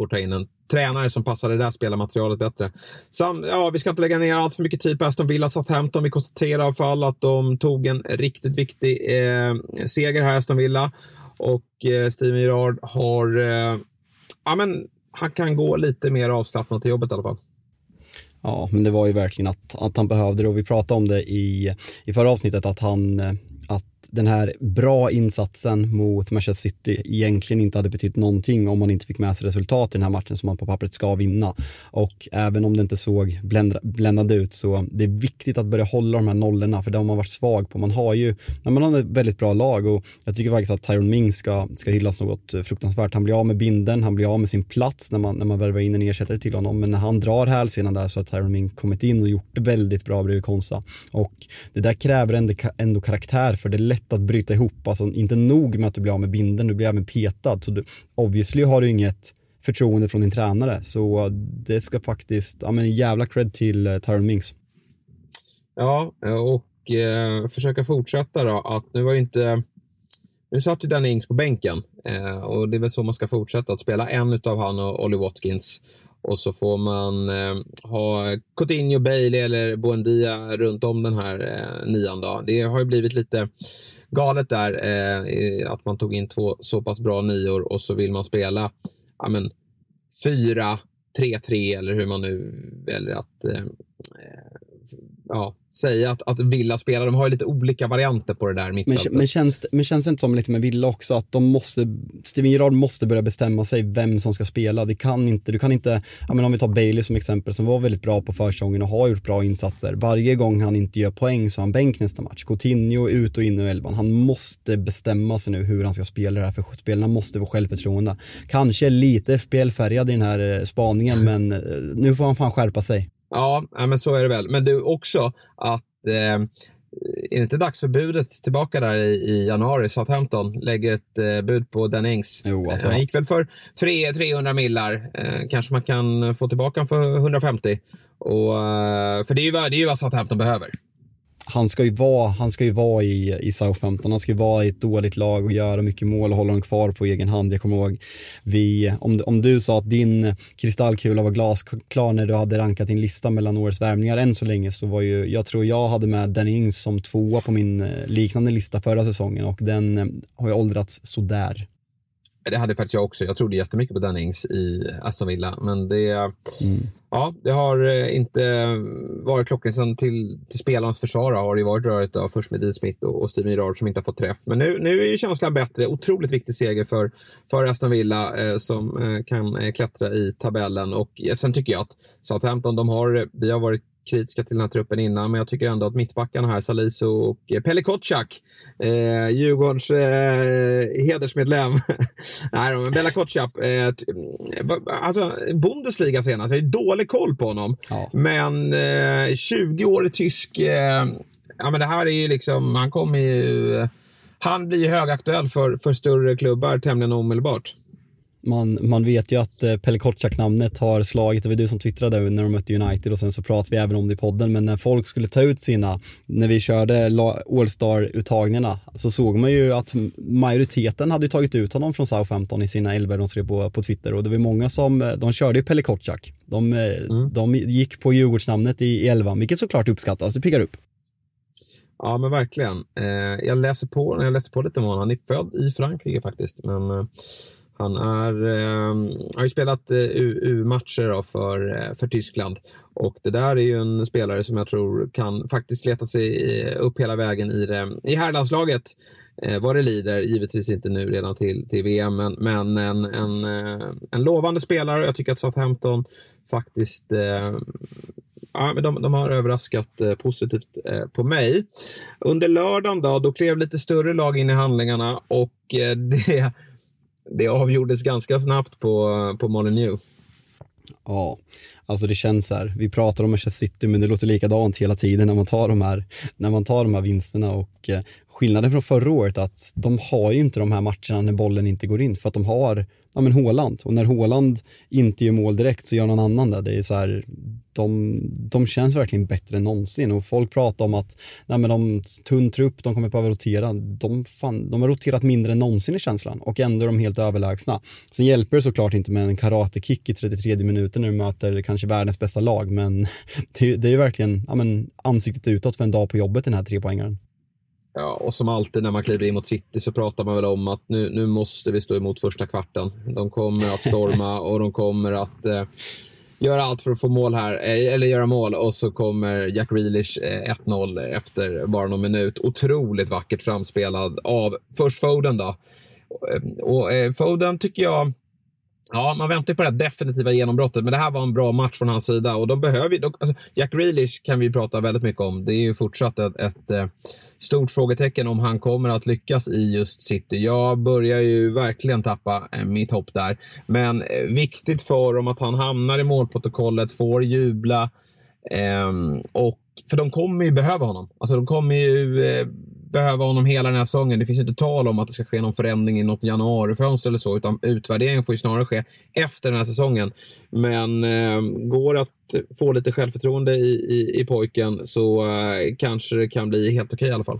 får ta in en tränare som passar det där spelarmaterialet bättre. Sam, ja, vi ska inte lägga ner allt för mycket tid på Aston Villa Southampton. Vi konstaterar i alla fall att de tog en riktigt viktig eh, seger här, Aston Villa. Och eh, Steven Gerrard har, eh, ja men han kan gå lite mer avslappnat till jobbet i alla fall. Ja, men det var ju verkligen att, att han behövde det och vi pratade om det i, i förra avsnittet att han, eh, att den här bra insatsen mot Manchester City egentligen inte hade betytt någonting om man inte fick med sig resultat i den här matchen som man på pappret ska vinna. Och även om det inte såg bländande ut så det är viktigt att börja hålla de här nollorna för det har man varit svag på. Man har ju, man har ett väldigt bra lag och jag tycker faktiskt att Tyron Ming ska, ska hyllas något fruktansvärt. Han blir av med binden, han blir av med sin plats när man, när man värvar in en ersättare till honom. Men när han drar hälsenan där så har Tyron Ming kommit in och gjort det väldigt bra bredvid Konsa. Och det där kräver ändå, ändå karaktär för det är lätt att bryta ihop. Alltså inte nog med att du blir av med binden, du blir även petad. Så du, obviously har du inget förtroende från din tränare. Så det ska faktiskt, ja men jävla cred till uh, Tyron Mings. Ja, och eh, försöka fortsätta då att nu var ju inte nu satt ju Danny Ings på bänken eh, och det är väl så man ska fortsätta, att spela en utav han och Olly Watkins. Och så får man eh, ha Coutinho, Bailey eller Buendia runt om den här eh, nian. Då. Det har ju blivit lite galet där eh, att man tog in två så pass bra nior och så vill man spela ja, men, fyra, tre, tre eller hur man nu väljer att eh, eh ja, säga att, att Villa spelar. De har ju lite olika varianter på det där mittfältet. Men, men, känns, men känns det inte som lite med Villa också att de måste, Steven Gerrard måste börja bestämma sig vem som ska spela. Det kan inte, du kan inte, ja, men om vi tar Bailey som exempel som var väldigt bra på försäsongen och har gjort bra insatser. Varje gång han inte gör poäng så har han bänk nästa match. Coutinho ut och in i elvan. Han måste bestämma sig nu hur han ska spela det här för spelarna måste få självförtroende. Kanske lite FPL-färgad i den här eh, spaningen men eh, nu får han fan skärpa sig. Ja, men så är det väl. Men du också att eh, är det inte dags för budet tillbaka där i, i januari? Southampton lägger ett eh, bud på Den Ings. Jo, alltså. Han gick väl för 3, 300 millar. Eh, kanske man kan få tillbaka honom för 150. Och, eh, för det är, ju, det är ju vad Southampton behöver han ska ju vara, han ska ju vara i, i Southampton, han ska ju vara i ett dåligt lag och göra mycket mål och hålla dem kvar på egen hand. Jag kommer ihåg, vi, om, om du sa att din kristallkula var glasklar när du hade rankat din lista mellan årets värvningar än så länge så var ju, jag tror jag hade med Danny Ings som tvåa på min eh, liknande lista förra säsongen och den eh, har ju åldrats sådär. Det hade faktiskt jag också. Jag trodde jättemycket på Dennings i Aston Villa, men det, mm. ja, det har eh, inte varit klockrent. Till, till spelarnas försvar har det varit rörigt av först med Dean Smith och, och Steven Gerrard som inte har fått träff. Men nu, nu är ju känslan bättre. Otroligt viktig seger för, för Aston Villa eh, som eh, kan eh, klättra i tabellen. Och sen tycker jag att Southampton, de har, vi har varit kritiska till den här truppen innan, men jag tycker ändå att mittbackarna här, Salisu och eh, Pelle Kotschak, eh, Djurgårdens eh, hedersmedlem. Nej, men Bella Kotschak, eh, alltså Bundesliga senast, jag har dålig koll på honom. Ja. Men eh, 20 år tysk, eh, ja men det här är ju liksom, han kommer ju, han blir ju högaktuell för, för större klubbar tämligen omedelbart man, man vet ju att eh, Pelle Kotschack-namnet har slagit, det var du som twittrade när de mötte United och sen så pratade vi även om det i podden, men när folk skulle ta ut sina, när vi körde All-Star-uttagningarna så såg man ju att majoriteten hade tagit ut honom från Southampton i sina elva de skrev på, på Twitter och det var många som, eh, de körde ju Pelle Kotschack. De, eh, mm. de gick på Djurgårdsnamnet i, elvan, vilket såklart uppskattas, det piggar upp. Ja, men verkligen. Jag läser på, jag läser på lite om honom, han är född i Frankrike faktiskt, men han är, eh, har ju spelat eh, U-matcher för, eh, för Tyskland och det där är ju en spelare som jag tror kan faktiskt leta sig eh, upp hela vägen i, det, i herrlandslaget eh, vad det lider. Givetvis inte nu redan till, till VM, men, men en, en, eh, en lovande spelare. Jag tycker att Southampton faktiskt eh, ja, men de, de har överraskat eh, positivt eh, på mig. Under lördagen då, då klev lite större lag in i handlingarna och eh, det det avgjordes ganska snabbt på, på Molineux. Ja, alltså det känns så här, vi pratar om Manchester City men det låter likadant hela tiden när man tar de här, när man tar de här vinsterna och eh, skillnaden från förra året är att de har ju inte de här matcherna när bollen inte går in för att de har ja men Håland och när Håland inte gör mål direkt så gör någon annan det. Det är så här, de, de känns verkligen bättre än någonsin och folk pratar om att nej men de tunn trupp, de kommer behöva rotera. De, fan, de har roterat mindre än någonsin i känslan och ändå är de helt överlägsna. Sen hjälper det såklart inte med en karatekick i 33 minuter när du möter kanske världens bästa lag men det, det är ju verkligen ja men, ansiktet utåt för en dag på jobbet den här trepoängaren. Ja, och som alltid när man kliver in mot City så pratar man väl om att nu, nu måste vi stå emot första kvarten. De kommer att storma och de kommer att eh, göra allt för att få mål här, eh, eller göra mål och så kommer Jack Grealish eh, 1-0 efter bara någon minut. Otroligt vackert framspelad av först Foden då. Och, och eh, Foden tycker jag Ja, man väntar på det definitiva genombrottet, men det här var en bra match från hans sida. Och de behöver de, alltså, Jack Grealish kan vi prata väldigt mycket om. Det är ju fortsatt ett, ett, eh, stort frågetecken om han kommer att lyckas i just City. Jag börjar ju verkligen tappa eh, mitt hopp där. Men eh, viktigt för dem att han hamnar i målprotokollet, får jubla. Eh, och, för de kommer ju behöva honom. Alltså de kommer ju eh, behöva honom hela den här säsongen. Det finns inte tal om att det ska ske någon förändring i något januarifönster eller så, utan utvärderingen får ju snarare ske efter den här säsongen. Men eh, går att få lite självförtroende i, i, i pojken så eh, kanske det kan bli helt okej i alla fall.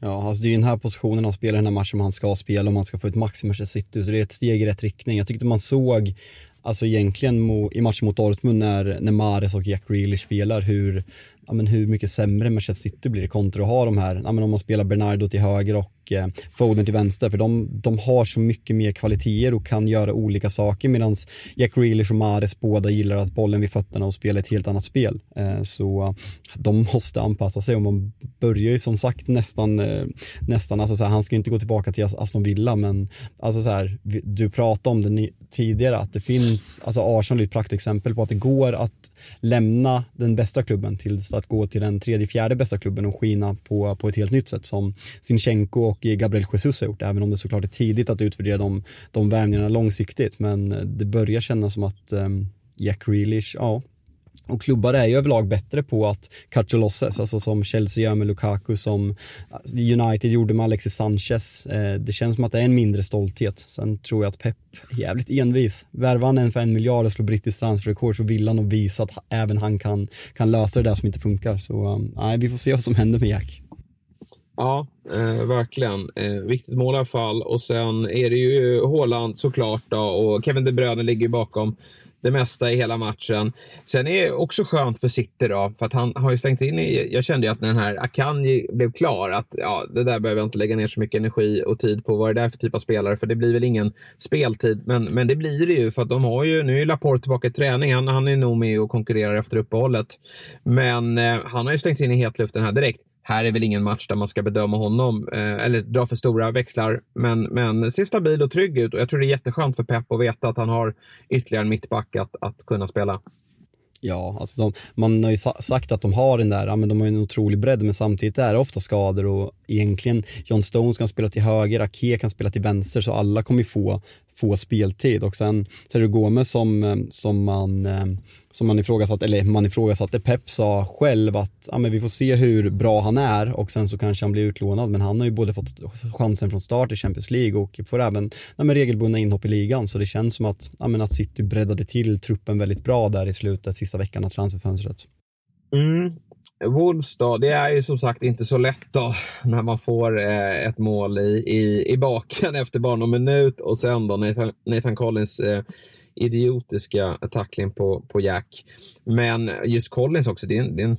Ja, alltså det är ju den här positionen han spelar den här matchen han ska spela om han ska få ut max i Manchester City, så det är ett steg i rätt riktning. Jag tyckte man såg Alltså egentligen mo, i matchen mot Dortmund när, när Mares och Jack Grealish spelar hur, ja, men hur mycket sämre Manchester City blir kontra att ha de här, ja, men om man spelar Bernardo till höger och och eh, Foden till vänster för de, de har så mycket mer kvaliteter och kan göra olika saker medan Jack Grealish och Mares båda gillar att bollen vid fötterna och spela ett helt annat spel. Eh, så eh, de måste anpassa sig och man börjar ju som sagt nästan, eh, nästan alltså så här, han ska inte gå tillbaka till Aston Villa men alltså så här, du pratade om det tidigare att det finns, alltså Arsenal är ett praktexempel på att det går att lämna den bästa klubben till att gå till den tredje, fjärde bästa klubben och skina på, på ett helt nytt sätt som Sinchenko och Gabriel Jesus har gjort, även om det såklart är tidigt att utvärdera de, de värvningarna långsiktigt. Men eh, det börjar kännas som att um, Jack Grealish, ja, och klubbar är ju överlag bättre på att catcha losses, alltså som Chelsea gör med Lukaku, som eh, United gjorde med Alexis Sanchez. Eh, det känns som att det är en mindre stolthet. Sen tror jag att Pep är jävligt envis. Värvar han en för en miljard och slår brittiskt transferrekord så vill han nog visa att även han kan, kan lösa det där som inte funkar. Så ehm, nej, vi får se vad som händer med Jack. Ja, eh, verkligen. Eh, viktigt mål i alla fall. Och sen är det ju Håland såklart då, och Kevin De Bruyne ligger bakom det mesta i hela matchen. Sen är det också skönt för City då, för att han har ju slängt in i, jag kände ju att när den här Akanji blev klar, att ja, det där behöver jag inte lägga ner så mycket energi och tid på. Vad är det där för typ av spelare? För det blir väl ingen speltid, men, men det blir det ju för att de har ju, nu är Laporte tillbaka i träning, han, han är nog med och konkurrerar efter uppehållet. Men eh, han har ju slängts in i hetluften här direkt här är väl ingen match där man ska bedöma honom eh, eller dra för stora växlar. Men, men ser stabil och trygg ut och jag tror det är jätteskönt för Pep att veta att han har ytterligare en mittback att, att kunna spela. Ja, alltså de, man har ju sagt att de har den där, ja, men de har en otrolig bredd men samtidigt är det ofta skador och egentligen John Stones kan spela till höger, Ake kan spela till vänster så alla kommer få, få speltid och sen så är det Gomez som, eh, som man eh, som man ifrågasatte, eller man ifrågasatte, Pep sa själv att ja, men vi får se hur bra han är och sen så kanske han blir utlånad men han har ju både fått chansen från start i Champions League och får även ja, men regelbundna inhopp i ligan så det känns som att, ja, men att City breddade till truppen väldigt bra där i slutet, sista veckan av transferfönstret. Mm. Wolves då, det är ju som sagt inte så lätt då när man får eh, ett mål i, i, i baken efter bara någon minut och sen då Nathan, Nathan Collins eh, idiotiska tackling på, på Jack. Men just Collins också, det är en, det är en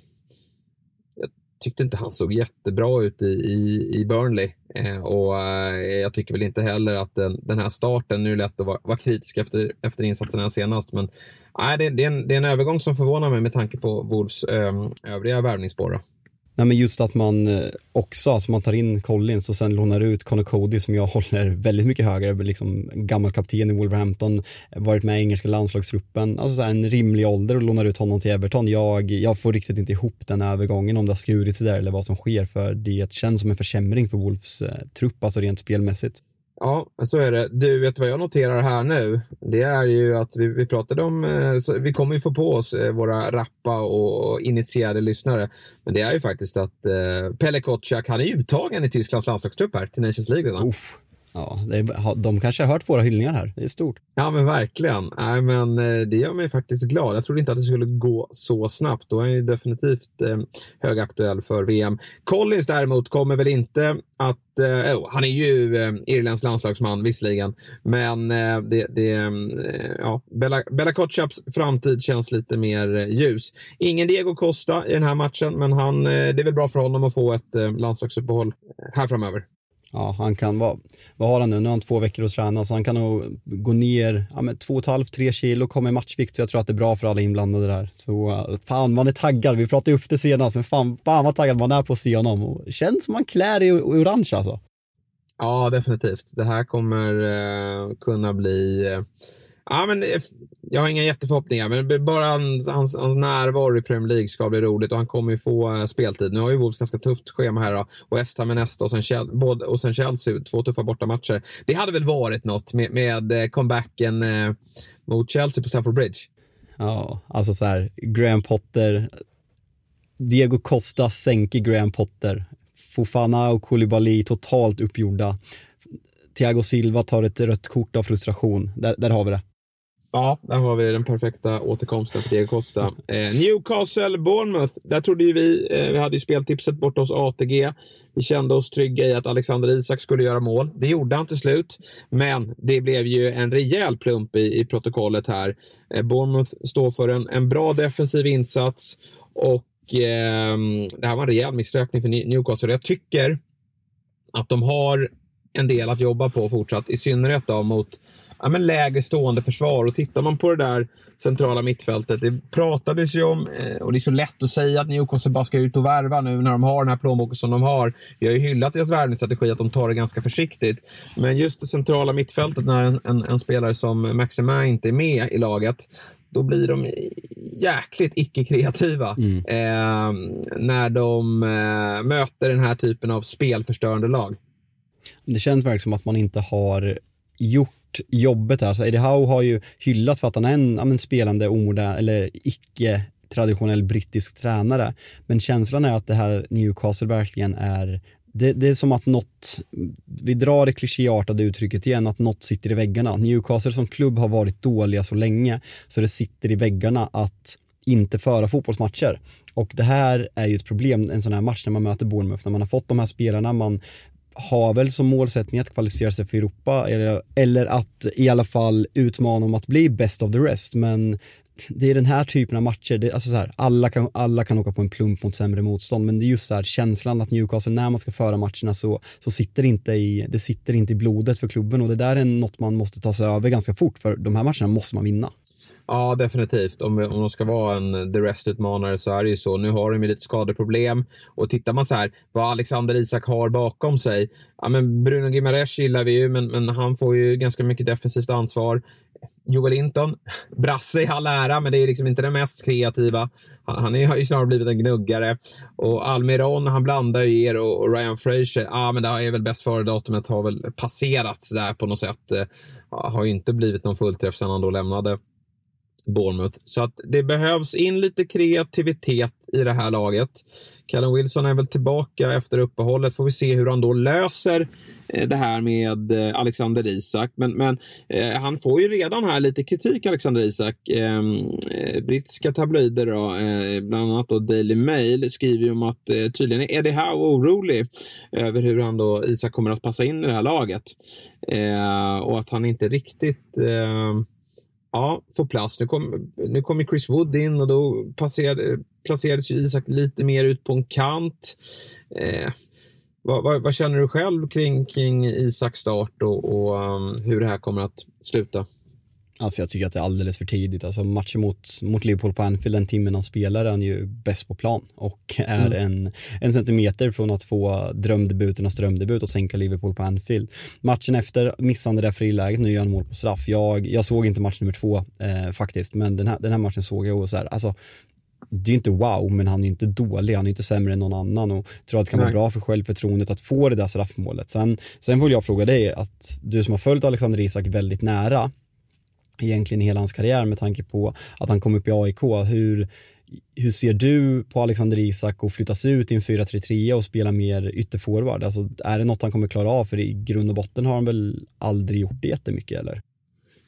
jag tyckte inte han såg jättebra ut i, i, i Burnley. Eh, och eh, jag tycker väl inte heller att den, den här starten, nu är det lätt att vara, vara kritisk efter, efter insatserna senast, men nej, det, det, är en, det är en övergång som förvånar mig med tanke på Wolves eh, övriga värvningsspår. Nej men just att man eh, också, alltså man tar in Collins och sen lånar ut Connor Cody som jag håller väldigt mycket högre, liksom gammal kapten i Wolverhampton, varit med i engelska landslagstruppen, alltså så en rimlig ålder och lånar ut honom till Everton. Jag, jag får riktigt inte ihop den övergången om det har skurit sig där eller vad som sker för det känns som en försämring för Wolves eh, trupp, alltså rent spelmässigt. Ja, så är det. Du, vet vad jag noterar här nu? Det är ju att vi, vi pratade om, eh, vi kommer ju få på oss eh, våra rappa och initierade lyssnare. Men det är ju faktiskt att eh, Pelle Kotschak, han är uttagen i Tysklands landslagstrupp här till Nations League redan. Uff. Ja, är, de kanske har hört våra hyllningar här. Det är stort. Ja, men verkligen. Nej, men eh, det gör mig faktiskt glad. Jag trodde inte att det skulle gå så snabbt. Då är han ju definitivt eh, högaktuell för VM. Collins däremot kommer väl inte att... Eh, oh, han är ju eh, Irlands landslagsman visserligen, men eh, det, det, eh, ja, Bella, Bella Kotschaps framtid känns lite mer eh, ljus. Ingen Diego Costa i den här matchen, men han, eh, det är väl bra för honom att få ett eh, landslagsuppehåll eh, här framöver. Ja, han kan vara, vad har han nu? Nu har han två veckor att träna så han kan nog gå ner ja, med 2,5-3 kilo, komma i matchvikt så jag tror att det är bra för alla inblandade där. Så eh, fan, man är taggad. Vi pratade upp det senast, men fan, fan vad taggad man är på att se honom. Och känns som man klär i orange alltså. Ja, definitivt. Det här kommer eh, kunna bli eh, Ja, men eh, jag har inga jätteförhoppningar, men bara hans, hans, hans närvaro i Premier League ska bli roligt och han kommer ju få eh, speltid. Nu har ju Wolves ganska tufft schema här då, och West Ham är nästa och sen, både, och sen Chelsea, två tuffa bortamatcher. Det hade väl varit något med, med eh, comebacken eh, mot Chelsea på Stamford Bridge. Ja, alltså så här, Graham Potter, Diego Costa sänker Graham Potter, Fofana och Koulibaly totalt uppgjorda. Thiago Silva tar ett rött kort av frustration. Där, där har vi det. Ja, där har vi den perfekta återkomsten för Diego Costa. Eh, Newcastle, Bournemouth. Där trodde ju vi, eh, vi hade ju speltipset borta hos ATG. Vi kände oss trygga i att Alexander Isak skulle göra mål. Det gjorde han till slut, men det blev ju en rejäl plump i, i protokollet här. Eh, Bournemouth står för en, en bra defensiv insats och eh, det här var en rejäl missräkning för Newcastle. Jag tycker att de har en del att jobba på fortsatt. I synnerhet då mot ja, men lägre stående försvar. Och tittar man på det där centrala mittfältet, det pratades ju om, eh, och det är så lätt att säga att Newcastle bara ska ut och värva nu när de har den här plånboken som de har. Vi har ju hyllat deras värvningsstrategi, att de tar det ganska försiktigt. Men just det centrala mittfältet, när en, en, en spelare som Maximin inte är med i laget, då blir de jäkligt icke-kreativa mm. eh, när de eh, möter den här typen av spelförstörande lag. Det känns verkligen som att man inte har gjort jobbet här. Så Eddie Howe har ju hyllats för att han är en ja, spelande omodern eller icke traditionell brittisk tränare. Men känslan är att det här Newcastle verkligen är det, det, är som att något, vi drar det klichéartade uttrycket igen, att något sitter i väggarna. Newcastle som klubb har varit dåliga så länge så det sitter i väggarna att inte föra fotbollsmatcher. Och det här är ju ett problem, en sån här match när man möter Bournemouth, när man har fått de här spelarna, man har väl som målsättning att kvalificera sig för Europa eller, eller att i alla fall utmana om att bli best of the rest. Men det är den här typen av matcher, det, alltså så här, alla, kan, alla kan åka på en plump mot sämre motstånd, men det är just så här, känslan att Newcastle, när man ska föra matcherna så, så sitter inte i, det sitter inte i blodet för klubben och det där är något man måste ta sig över ganska fort, för de här matcherna måste man vinna. Ja, definitivt. Om, om de ska vara en eh, The Rest-utmanare så är det ju så. Nu har de ju lite skadeproblem. Och tittar man så här, vad Alexander Isak har bakom sig. Ja, men Bruno Gimares gillar vi ju, men, men han får ju ganska mycket defensivt ansvar. Joel Linton, brasse i all ära, men det är liksom inte den mest kreativa. Han, han är, har ju snarare blivit en gnuggare. Och Almiron, han blandar ju er och, och Ryan Fraser. Ja, men det är väl bäst före-datumet har väl passerat där på något sätt. Ja, har ju inte blivit någon fullträff sedan han då lämnade Bournemouth. Så att det behövs in lite kreativitet i det här laget. Callum Wilson är väl tillbaka efter uppehållet. Får vi se hur han då löser eh, det här med eh, Alexander Isak. Men, men eh, han får ju redan här lite kritik, Alexander Isak. Ehm, eh, brittiska tabloider, då, eh, bland annat då Daily Mail, skriver ju om att eh, tydligen är Eddie Howe orolig över hur han då, Isak kommer att passa in i det här laget. Eh, och att han inte riktigt ehm, ja, få plats. Nu kom, nu kom Chris Wood in och då passerade, placerades Isak lite mer ut på en kant. Eh, vad, vad, vad, känner du själv kring, kring Isaks start och, och um, hur det här kommer att sluta? Alltså jag tycker att det är alldeles för tidigt. Alltså matchen mot, mot Liverpool på Anfield, den timmen han spelar, är han ju bäst på plan och är mm. en, en centimeter från att få drömdebuternas drömdebut och sänka Liverpool på Anfield. Matchen efter missande det friläget, nu gör han mål på straff. Jag, jag såg inte match nummer två eh, faktiskt, men den här, den här matchen såg jag och så här, alltså det är inte wow, men han är inte dålig, han är inte sämre än någon annan och tror att det kan Nej. vara bra för självförtroendet att få det där straffmålet. Sen, sen vill jag fråga dig, att du som har följt Alexander Isak väldigt nära, egentligen i hela hans karriär med tanke på att han kom upp i AIK. Hur, hur ser du på Alexander Isak och flyttas ut i en 4-3-3 och spela mer ytterforward? Alltså, är det något han kommer klara av? För i grund och botten har han väl aldrig gjort det jättemycket eller?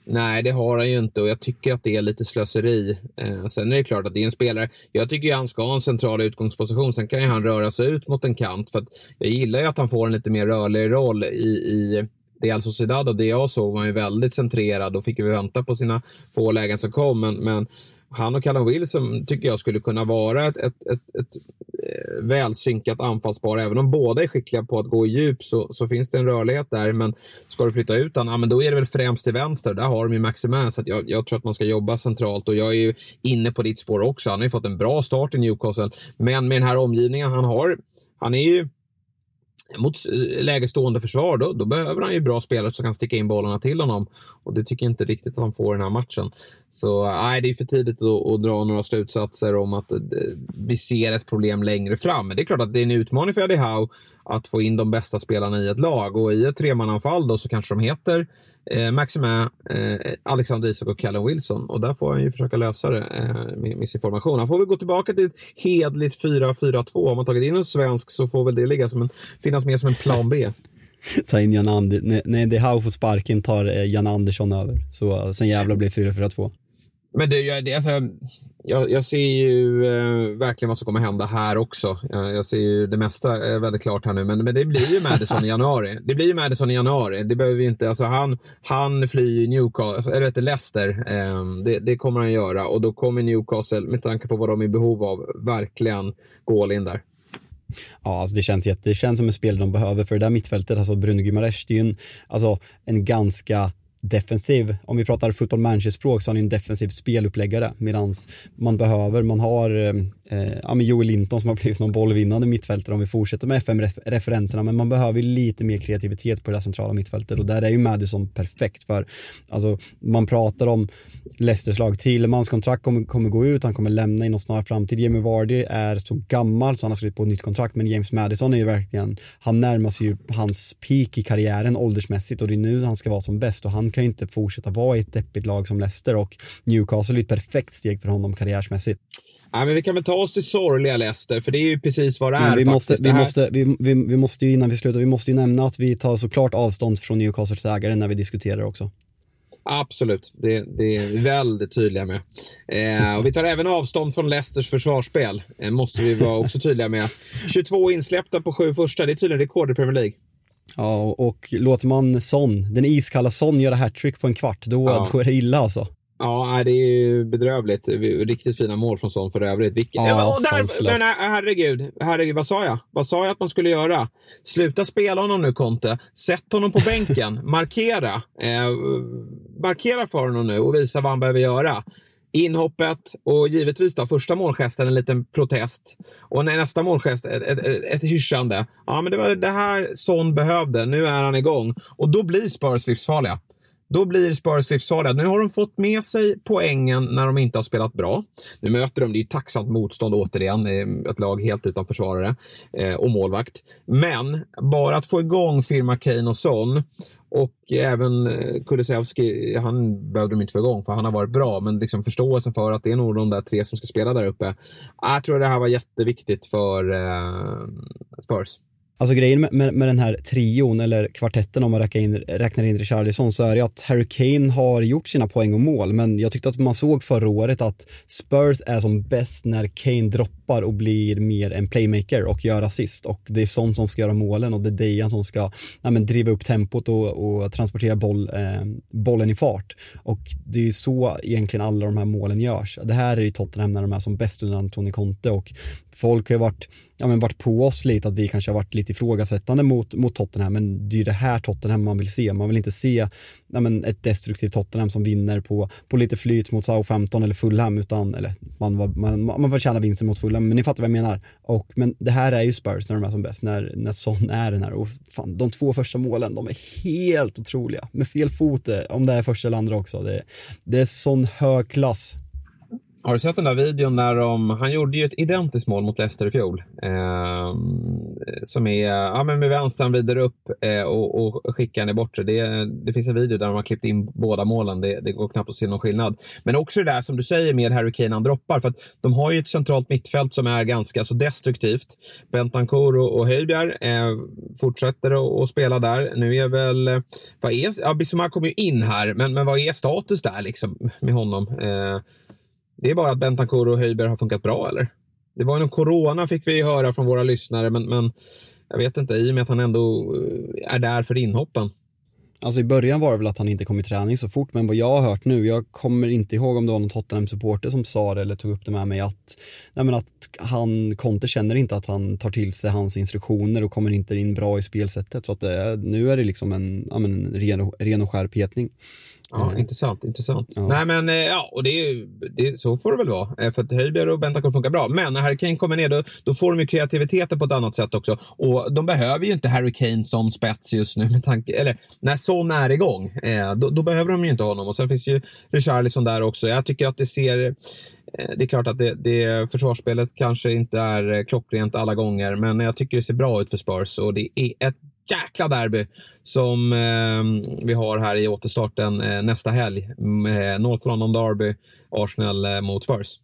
Nej, det har han ju inte och jag tycker att det är lite slöseri. Eh, sen är det klart att det är en spelare. Jag tycker ju han ska ha en central utgångsposition. Sen kan ju han röra sig ut mot en kant. För jag gillar ju att han får en lite mer rörlig roll i, i Real Sociedad, och det jag såg var ju väldigt centrerad och fick ju vänta på sina få lägen som kom. Men, men han och Callum Wilson tycker jag skulle kunna vara ett, ett, ett, ett eh, välsynkat anfallspar. Även om båda är skickliga på att gå i djup så, så finns det en rörlighet där. Men ska du flytta ut honom, ja, men då är det väl främst till vänster. Där har de ju Maximin. Så jag, jag, tror att man ska jobba centralt. Och jag är ju inne på ditt spår också. Han har ju fått en bra start i Newcastle. Men med den här omgivningen han har, han är ju mot lägre stående försvar, då, då, behöver han ju bra spelare som kan sticka in bollarna till honom. Och det tycker jag inte riktigt att han får i den här matchen. Så nej, det är för tidigt att, att dra några slutsatser om att eh, vi ser ett problem längre fram. Men det är klart att det är en utmaning för Eddie Howe att få in de bästa spelarna i ett lag. Och i ett tremananfall då så kanske de heter eh, Maximin, eh, Alexander Isak och Callum Wilson. Och där får han ju försöka lösa det eh, med, med sin formation. Han får väl gå tillbaka till ett hedligt 4-4-2. Om man tagit in en svensk så får väl det ligga som en, finnas med som en plan B. Ta in Jan Andersson, nej, det är Hau får sparken tar eh, Jan Andersson över. Så eh, sen jävla blir 4-4-2. Men det, jag, det, alltså, jag, jag ser ju eh, verkligen vad som kommer hända här också. Jag, jag ser ju det mesta eh, väldigt klart här nu, men, men det blir ju Madison i januari. Det blir ju Madison i januari. Det behöver vi inte, alltså han, han flyr Newcastle, eh, eller vet Leicester. Eh, det, det, kommer han göra och då kommer Newcastle, med tanke på vad de är i behov av, verkligen gå all in där. Ja, alltså det känns, jätte, det känns som en spel de behöver för det där mittfältet, alltså Bruno Gimares, det är ju en, alltså en ganska defensiv, om vi pratar fotboll manager-språk så har ni en defensiv speluppläggare medan man behöver, man har eh, eh, ja, men Joel Linton som har blivit någon bollvinnande mittfältare om vi fortsätter med FM-referenserna men man behöver lite mer kreativitet på det centrala mittfältet och där är ju Madison perfekt för alltså man pratar om Leicesters lag, Thielemans kontrakt kommer, kommer gå ut, han kommer lämna inom snar framtid, Jamie Vardy är så gammal så han har skrivit på ett nytt kontrakt men James Madison är ju verkligen, han närmar sig ju hans peak i karriären åldersmässigt och det är nu han ska vara som bäst och han kan ju inte fortsätta vara i ett deppigt lag som Leicester och Newcastle är ett perfekt steg för honom karriärsmässigt. Ja, men vi kan väl ta oss till sorgliga Leicester, för det är ju precis vad det är. vi, måste, vi, måste, vi, vi, vi måste ju innan vi slutar, vi måste ju nämna att vi tar såklart avstånd från Newcastles ägare när vi diskuterar också. Absolut, det, det, är vi väldigt tydliga med. Eh, och vi tar även avstånd från Leicesters försvarsspel, eh, måste vi vara också tydliga med. 22 insläppta på sju första, det är tydligen rekord i Premier League. Ja, och låter man Son, den iskalla Son göra hattrick på en kvart, då, ja. då är det illa alltså. Ja, det är ju bedrövligt. Riktigt fina mål från Son för övrigt. Vilken... Ja, där, men herregud, herregud, vad sa jag? Vad sa jag att man skulle göra? Sluta spela honom nu, Conte. Sätt honom på bänken. Markera. Eh, markera för honom nu och visa vad han behöver göra. Inhoppet och givetvis då första målgesten en liten protest. Och nästa målgest ett, ett, ett, ett hyschande. Ja, men det var det här Son behövde. Nu är han igång. Och då blir Spurs livsfarliga. Då blir Spurs livsfarliga. Nu har de fått med sig poängen när de inte har spelat bra. Nu möter de, det är ju tacksamt motstånd återigen, eh, ett lag helt utan försvarare eh, och målvakt. Men bara att få igång firma Kane och Son och även eh, Kulusevski, han behövde de inte få igång för han har varit bra, men liksom förståelsen för att det är nog de där tre som ska spela där uppe. Jag tror det här var jätteviktigt för Spurs. Alltså grejen med, med, med, den här trion eller kvartetten om man räknar in, räknar in Richarlison så är det att Harry Kane har gjort sina poäng och mål men jag tyckte att man såg förra året att Spurs är som bäst när Kane droppar och blir mer en playmaker och gör assist och det är sånt som ska göra målen och det är Dejan som ska ja, men, driva upp tempot och, och transportera boll, eh, bollen i fart och det är så egentligen alla de här målen görs. Det här är ju Tottenham när de är som bäst under Antoni Conte och folk har ju varit, ja, men varit på oss lite, att vi kanske har varit lite ifrågasättande mot, mot Tottenham, men det är ju det här Tottenham man vill se. Man vill inte se ja, men ett destruktivt Tottenham som vinner på, på lite flyt mot Southampton eller Fulham, utan, eller man, man, man förtjänar vinsten mot Fulham, men ni fattar vad jag menar. Och, men det här är ju Spurs när de är som bäst, när, när Son är den här. Och fan, de två första målen, de är helt otroliga. Med fel fot, eh, om det är första eller andra också. Det, det är sån hög klass har du sett den där videon när de, han gjorde ju ett identiskt mål mot Leicester i fjol. Eh, som är, ja men med vänstern vidare upp eh, och, och skickar den i bortre. Det, det finns en video där de har klippt in båda målen. Det, det, går knappt att se någon skillnad. Men också det där som du säger med Harry Kane, han droppar. För att de har ju ett centralt mittfält som är ganska så destruktivt. Bentancur och, och Höjbjerg eh, fortsätter att spela där. Nu är väl, eh, vad är, ja Bissouma kommer ju in här, men, men vad är status där liksom med honom? Eh, det är bara att Bentancourt och Höjberg har funkat bra, eller? Det var ju corona fick vi höra från våra lyssnare, men, men jag vet inte, i och med att han ändå eh, är där för inhoppen. Alltså i början var det väl att han inte kom i träning så fort, men vad jag har hört nu, jag kommer inte ihåg om det var någon Tottenham-supporter som sa det eller tog upp det med mig att, nej men att han, Conte känner inte att han tar till sig hans instruktioner och kommer inte in bra i spelsättet. Så att det, nu är det liksom en, ja men, ren, ren och skär petning. Ja, mm. intressant. intressant. Ja. Nej, men eh, ja, och det, det, så får det väl vara. Eh, för att Höjbjerg och Bentancourt funkar bra. Men när Harry Kane kommer ner, då, då får de ju kreativiteten på ett annat sätt också. Och de behöver ju inte Harry Kane som spets just nu. Med tanke, eller när Son är igång, eh, då, då, behöver de ju inte honom. Och sen finns ju Richarlison där också. Jag tycker att det ser eh, det är klart att det, det försvarsspelet kanske inte är klockrent alla gånger, men jag tycker det ser bra ut för Spurs och det är ett jäkla derby som eh, vi har här i återstarten eh, nästa helg. Eh, North London Derby, Arsenal eh, mot Spurs.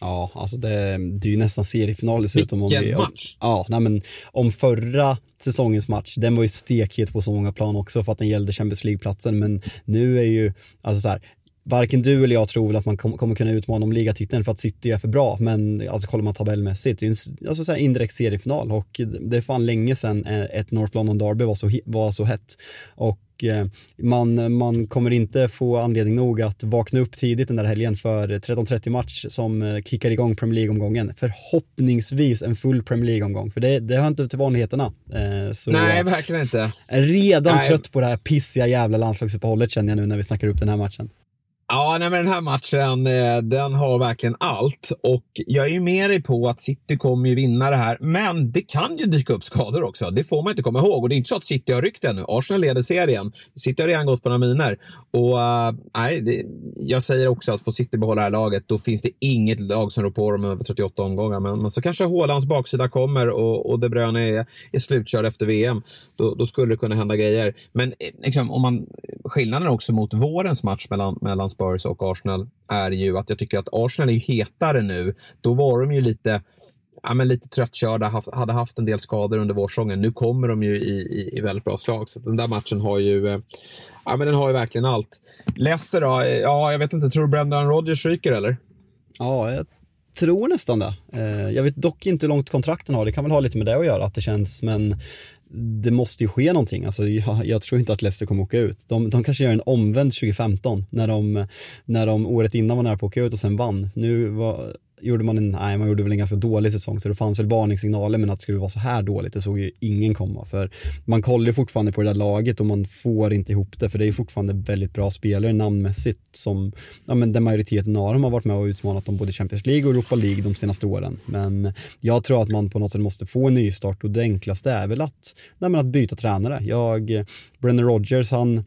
Ja, alltså det, det är ju nästan seriefinal dessutom. Vilken om vi, om, match! Ja, nej men om förra säsongens match, den var ju stekhet på så många plan också för att den gällde Champions League-platsen, men nu är ju, alltså så här, varken du eller jag tror väl att man kom, kommer kunna utmana om ligatiteln för att City är för bra, men alltså kollar man tabellmässigt, det är en alltså, så här indirekt seriefinal och det är fan länge sedan eh, ett North London Derby var så, var så hett. Och Eh, man, man kommer inte få anledning nog att vakna upp tidigt den där helgen för 13.30 match som eh, kickar igång Premier League-omgången. Förhoppningsvis en full Premier League-omgång, för det, det hör inte till vanligheterna. Så Nej, verkligen inte. Redan Nej. trött på det här pissiga jävla landslagsuppehållet känner jag nu när vi snackar upp den här matchen. Ja, nej, men den här matchen, eh, den har verkligen allt. Och jag är ju med dig på att City kommer ju vinna det här. Men det kan ju dyka upp skador också. Det får man inte komma ihåg. Och det är inte så att City har ryckt ännu. Arsenal leder serien. City har redan gått på några miner. Och uh, nej, det, jag säger också att får City behålla det här laget, då finns det inget lag som rår på dem över 38 omgångar. Men, men så kanske Hålands baksida kommer och, och De Bruyne är, är slutkörd efter VM. Då, då, skulle det kunna hända grejer. Men eh, liksom, om man, skillnaden också mot vårens match mellan, mellan Spurs och Arsenal är ju att jag tycker att Arsenal är ju hetare nu. Då var de ju lite ja, men lite tröttkörda, haft, hade haft en del skador under vårsäsongen. Nu kommer de ju i, i, i väldigt bra slag. Så den där matchen har ju, eh, ja, men den har ju verkligen allt. Leicester då? Eh, ja, jag vet inte. Tror du Brendan Rodgers ryker eller? Ja, jag tror nästan det. Eh, jag vet dock inte hur långt kontrakten har. Det kan väl ha lite med det att göra, att det känns, men det måste ju ske någonting. Alltså, jag, jag tror inte att Leicester kommer åka ut. De, de kanske gör en omvänd 2015 när de, när de året innan var nära på att åka ut och sen vann. Nu var, gjorde man en, nej man gjorde väl en ganska dålig säsong så det fanns väl varningssignaler men att det skulle vara så här dåligt det såg ju ingen komma för man kollar ju fortfarande på det där laget och man får inte ihop det för det är ju fortfarande väldigt bra spelare namnmässigt som, ja men den majoriteten av dem har varit med och utmanat om både Champions League och Europa League de senaste åren men jag tror att man på något sätt måste få en nystart och det enklaste är väl att, nej men att byta tränare. Jag, Brennan Rogers han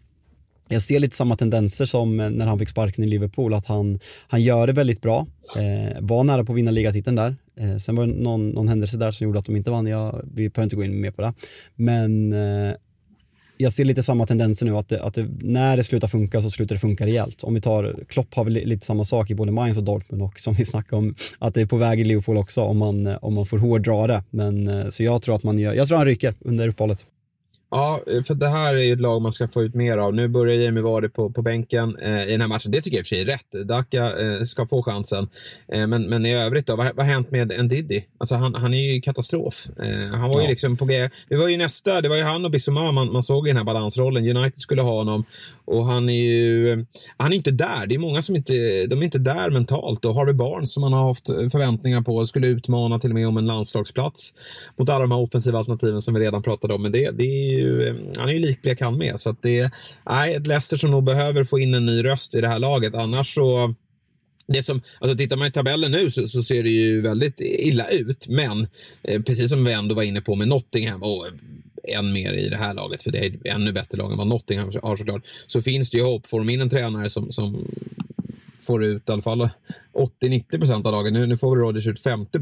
jag ser lite samma tendenser som eh, när han fick sparken i Liverpool, att han, han gör det väldigt bra. Eh, var nära på att vinna ligatiteln där. Eh, sen var det någon, någon händelse där som gjorde att de inte vann. Jag, vi behöver inte gå in mer på det. Men eh, jag ser lite samma tendenser nu, att, det, att det, när det slutar funka så slutar det funka rejält. Om vi tar, Klopp har väl lite samma sak i både Mainz och Dortmund och som vi snackade om, att det är på väg i Liverpool också om man, eh, om man får hårdra det. Men, eh, så jag tror att man gör, jag tror han ryker under uppehållet. Ja, för det här är ju ett lag man ska få ut mer av. Nu börjar Jamie Vardy på, på bänken eh, i den här matchen. Det tycker jag i och för sig är rätt. Daka eh, ska få chansen. Eh, men, men i övrigt då, vad, vad har hänt med Ndidi? Alltså han, han är ju katastrof. Eh, han var ja. ju liksom på G. Det var ju nästa, det var ju han och Bissouma man, man såg i den här balansrollen. United skulle ha honom och han är ju, han är inte där. Det är många som inte, de är inte där mentalt och Harvey Barnes som man har haft förväntningar på skulle utmana till och med om en landslagsplats mot alla de här offensiva alternativen som vi redan pratade om. Men det, det är ju, Eh, han är ju likblek han med. Så att det är ett Leicester som nog behöver få in en ny röst i det här laget. Annars så det som, alltså tittar man i tabellen nu så, så, ser det ju väldigt illa ut, men eh, precis som vi ändå var inne på med Nottingham och eh, än mer i det här laget, för det är ännu bättre lag än vad Nottingham har såklart, så finns det ju hopp. Får de in en tränare som, som får ut i alla fall 80-90% av lagen. Nu, nu får Rodgers ut 50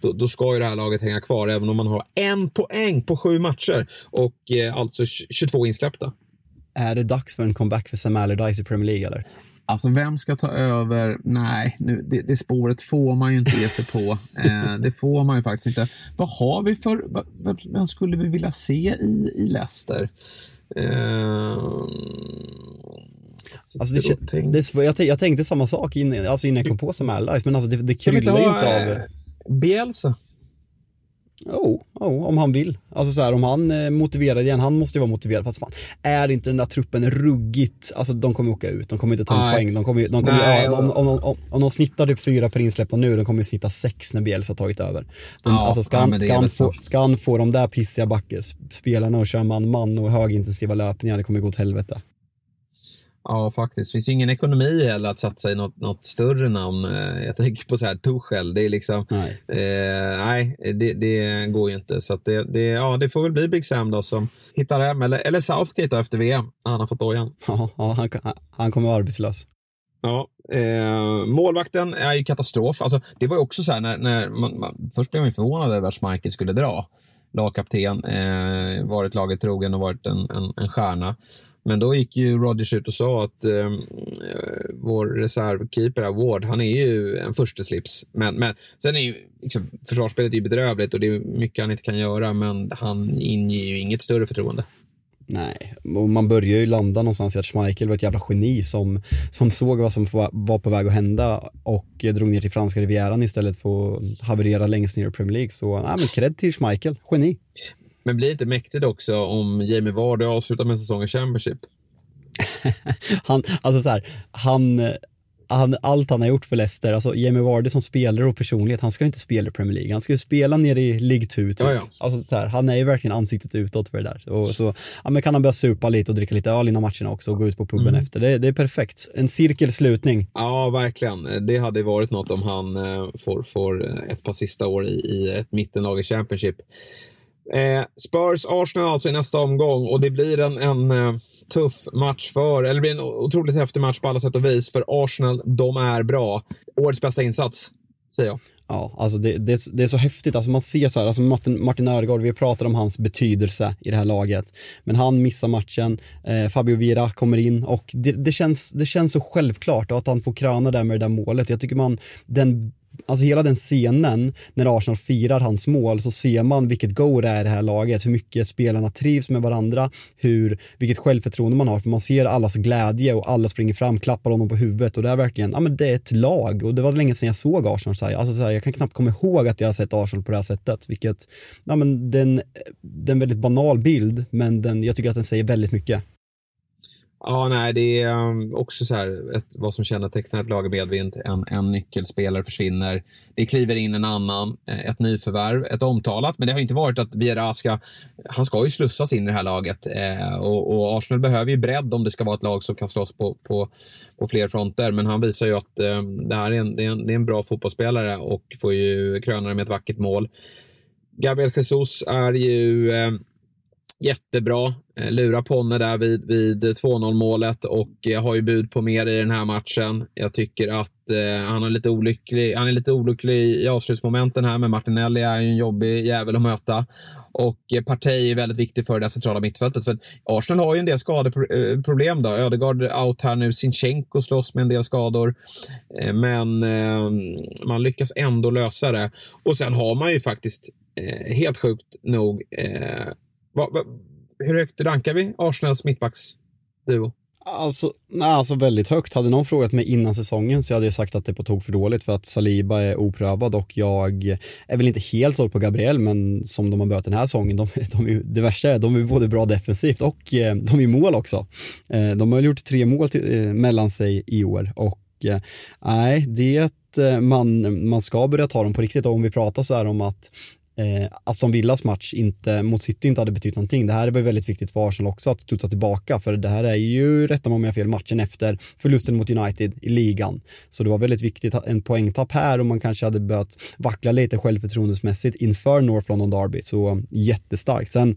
då, då ska ju det här laget hänga kvar, även om man har en poäng på sju matcher och eh, alltså 22 insläppta. Är det dags för en comeback för Sam Allardyce i Premier League eller? Alltså vem ska ta över? Nej, nu, det, det spåret får man ju inte ge sig på. Eh, det får man ju faktiskt inte. Vad har vi för... Vad, vem skulle vi vilja se i, i Leicester? Eh, alltså det, det, jag, jag tänkte samma sak in, alltså innan jag kom på som Allardyce, men alltså det, det kryllar ju inte av... Bielsa? Oh, oh, om han vill. Alltså så här, om han är motiverad igen, han måste ju vara motiverad. Fast fan, är inte den där truppen ruggigt, alltså de kommer åka ut, de kommer inte ta en poäng. De kommer, de kommer, Nej, ja, om, om, om, om, de snittar typ fyra per insläppta nu, de kommer ju snitta sex när Bielsa har tagit över. Den, ja, alltså ska, han, ska, han få, ska han få de där pissiga backespelarna och köra man-man och högintensiva löpningar, det kommer gå åt helvete. Ja, faktiskt. Det finns ju ingen ekonomi heller att satsa i något, något större namn. Eh, jag tänker på så här Tuchel. Det är liksom, nej, eh, nej det, det, går ju inte. Så det, det, ja, det får väl bli Big Sam då som hittar hem. Eller, eller Southgate då efter VM, han har fått dojan. Ja, ja han, han kommer vara arbetslös. Ja, eh, målvakten är ju katastrof. Alltså, det var ju också så här när, när man, man, först blev man förvånad över att Schmeichel skulle dra. Lagkapten, eh, varit laget trogen och varit en, en, en stjärna. Men då gick ju Rodgers ut och sa att ehm, eh, vår reservkeeper, Ward, han är ju en första slips. Men, men sen är ju liksom, försvarsspelet är bedrövligt och det är mycket han inte kan göra, men han inger ju inget större förtroende. Nej, och man börjar ju landa någonstans i att Schmeichel var ett jävla geni som, som såg vad som var på väg att hända och drog ner till franska rivieran istället för att haverera längst ner i Premier League. Så nej, men cred till Schmeichel, geni. Men blir det inte mäktigt också om Jamie Vardy avslutar med en säsong i Championship? han, alltså så här, han, han, allt han har gjort för Leicester, alltså Jamie Vardy som spelare och personlighet, han ska inte spela i Premier League, han ska ju spela nere i League 2 typ. Ja, ja. Alltså, så här, han är ju verkligen ansiktet utåt för det där. Och så ja, men kan han börja supa lite och dricka lite öl innan matcherna också och gå ut på puben mm. efter. Det, det, är perfekt. En cirkelslutning. Ja, verkligen. Det hade varit något om han eh, får, får ett par sista år i, i ett mittenlag i Championship. Eh, Spurs-Arsenal alltså i nästa omgång och det blir en, en eh, tuff match för, eller det blir en otroligt häftig match på alla sätt och vis för Arsenal, de är bra. Årets bästa insats, säger jag. Ja, alltså det, det, det, är så häftigt. Alltså man ser så här, alltså Martin, Martin Ödegaard, vi pratar om hans betydelse i det här laget. Men han missar matchen, eh, Fabio Vira kommer in och det, det, känns, det känns så självklart att han får kröna där med det där målet. Jag tycker man, den alltså hela den scenen när Arsenal firar hans mål så ser man vilket go det är i det här laget, hur mycket spelarna trivs med varandra, hur, vilket självförtroende man har, för man ser allas glädje och alla springer fram, klappar honom på huvudet och det är verkligen, ja men det är ett lag och det var länge sedan jag såg Arsenal så här. Alltså så här, jag kan knappt komma ihåg att jag har sett Arsenal på det här sättet, vilket, ja men den, det är en väldigt banal bild, men den, jag tycker att den säger väldigt mycket. Ja, nej, det är ehm, också så här, ett, vad som kännetecknar ett lag i medvind. En, en nyckelspelare försvinner. Det kliver in en annan, eh, ett nyförvärv, ett omtalat. Men det har inte varit att Viera ska, han ska ju slussas in i det här laget. Eh, och, och, Arsenal behöver ju bredd om det ska vara ett lag som kan slåss på, på, på fler fronter. Men han visar ju att eh, det här är en, det är, en, det är en bra fotbollsspelare och får ju kröna det med ett vackert mål. Gabriel Jesus är ju eh, jättebra. Eh, Lurar Ponne där vid, vid 2-0 målet och eh, har ju bud på mer i den här matchen. Jag tycker att eh, han, är lite olycklig, han är lite olycklig i avslutsmomenten här, men Martinelli är ju en jobbig jävel att möta. Och eh, Partey är väldigt viktig för det centrala mittfältet. För Arsenal har ju en del skadeproblem. Eh, Då. Ödegaard out här nu, Sinchenko slåss med en del skador. Eh, men eh, man lyckas ändå lösa det. Och sen har man ju faktiskt, eh, helt sjukt nog, Va, va, hur högt rankar vi Arsenals mittbacksduo? Alltså, nej, alltså väldigt högt. Hade någon frågat mig innan säsongen så hade jag sagt att det är på tok för dåligt för att Saliba är oprövad och jag är väl inte helt såld på Gabriel men som de har börjat den här säsongen, de, de, det värsta är att de är både bra defensivt och eh, de är mål också. Eh, de har gjort tre mål till, eh, mellan sig i år och nej, det man, man ska börja ta dem på riktigt och om vi pratar så här om att eh, Aston Villas match inte, mot City inte hade betytt någonting. Det här var väldigt viktigt för Arsenal också att studsa tillbaka för det här är ju, rätta mig om jag fel, matchen efter förlusten mot United i ligan. Så det var väldigt viktigt, en poängtapp här och man kanske hade börjat vackla lite självförtroendesmässigt inför North London Derby. Så jättestarkt. Sen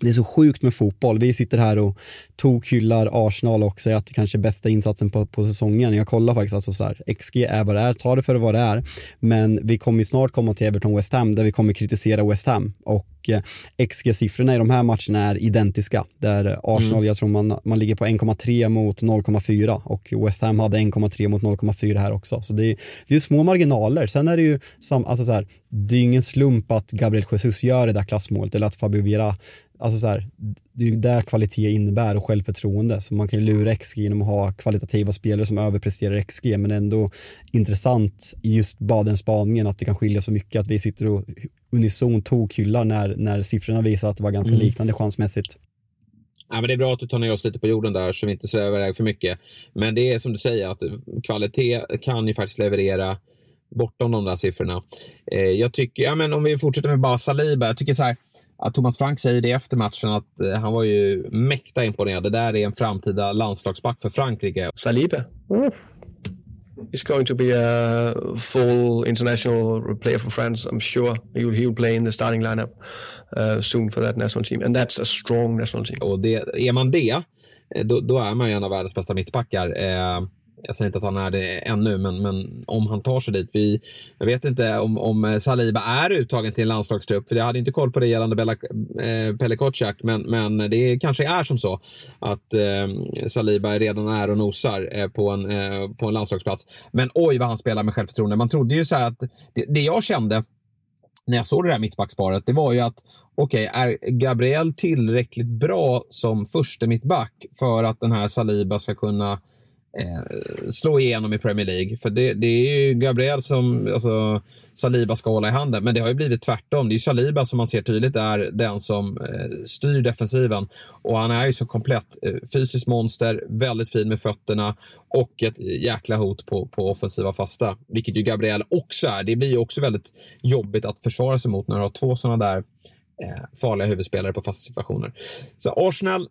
det är så sjukt med fotboll. Vi sitter här och tokhyllar Arsenal och säger att det kanske är bästa insatsen på, på säsongen. Jag kollar faktiskt alltså så här, XG är vad det är, ta det för vad det är. Men vi kommer snart komma till Everton West Ham där vi kommer kritisera West Ham och Eh, XG-siffrorna i de här matcherna är identiska. Där Arsenal, mm. jag tror man, man ligger på 1,3 mot 0,4 och West Ham hade 1,3 mot 0,4 här också. Så det är, det är små marginaler. Sen är det ju, sam, alltså så här, det är ingen slump att Gabriel Jesus gör det där klassmålet eller att Fabio Vieira Alltså så här, det är ju där kvalitet innebär och självförtroende. Så man kan ju lura XG genom att ha kvalitativa spelare som överpresterar XG men ändå intressant just bara den spaningen att det kan skilja så mycket att vi sitter och unison tokhyllar när, när siffrorna visar att det var ganska mm. liknande chansmässigt. Ja, men det är bra att du tar ner oss lite på jorden där så vi inte svävar iväg för mycket. Men det är som du säger att kvalitet kan ju faktiskt leverera bortom de där siffrorna. Eh, jag tycker, ja, men om vi fortsätter med bara Saliba, jag tycker så här, att Thomas Frank säger det efter matchen att eh, han var ju mäkta imponerad. Det där är en framtida landslagsback för Frankrike. Saliba? Mm is going to be a full international player for France. I'm sure he will, he will play in the starting lineup uh, soon for that national team. And that's a strong national team. Och det, är man det, eh, då, då är man ju en av världens bästa mittbackar. Eh, jag säger inte att han är det ännu, men, men om han tar sig dit. Vi, jag vet inte om, om Saliba är uttagen till en landslagstrupp, för jag hade inte koll på det gällande Bella, eh, Pelle Kotschak, men, men det kanske är som så att eh, Saliba redan är och nosar eh, på, en, eh, på en landslagsplats. Men oj vad han spelar med självförtroende. Man trodde ju så här att det, det jag kände när jag såg det där mittbacksparet, det var ju att okej, okay, är Gabriel tillräckligt bra som första mittback för att den här Saliba ska kunna eh, slå igenom i Premier League. För det, det är ju Gabriel som alltså, Saliba ska hålla i handen, men det har ju blivit tvärtom. Det är ju Saliba som man ser tydligt är den som eh, styr defensiven. Och han är ju så komplett. Eh, fysiskt monster, väldigt fin med fötterna och ett jäkla hot på, på offensiva fasta, vilket ju Gabriel också är. Det blir ju också väldigt jobbigt att försvara sig mot när du har två sådana där eh, farliga huvudspelare på fasta situationer. Så Arsenal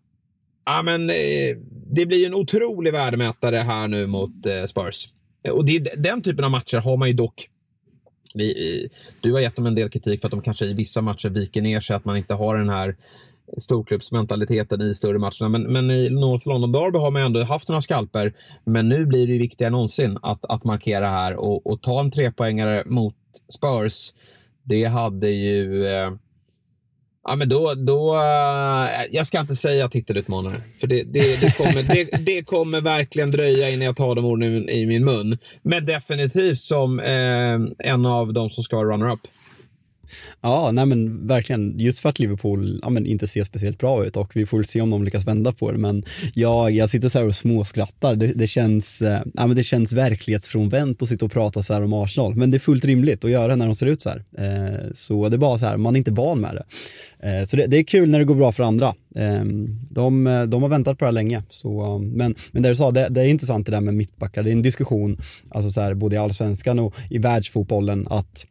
Ja, men, eh, det blir en otrolig värdemätare här nu mot eh, Spurs. Eh, och det, den typen av matcher har man ju dock vi, du har gett dem en del kritik för att de kanske i vissa matcher viker ner sig, att man inte har den här storklubbsmentaliteten i större matcherna. Men, men i North London Derby har man ändå haft några skalper. Men nu blir det ju viktigare än någonsin att, att markera här och, och ta en trepoängare mot Spurs. Det hade ju eh, Ja, men då, då, eh, jag ska inte säga titelutmanare, för det, det, det, kommer, det, det, kommer verkligen dröja innan jag tar de orden i min mun. Men definitivt som eh, en av de som ska vara runner-up. Ja, nej men verkligen. Just för att Liverpool ja, men inte ser speciellt bra ut och vi får se om de lyckas vända på det. Men jag, jag sitter så här och småskrattar. Det, det, känns, eh, ja, men det känns verklighetsfrånvänt att sitta och prata så här om Arsenal. Men det är fullt rimligt att göra när de ser ut så här. Eh, så det är bara så här, man är inte van med det. Eh, så det, det, är kul när det går bra för andra. Eh, de, de har väntat på det här länge. Så, men, men det du sa, det, det, är intressant det där med mittbackar. Det är en diskussion, alltså så här, både i allsvenskan och i världsfotbollen, att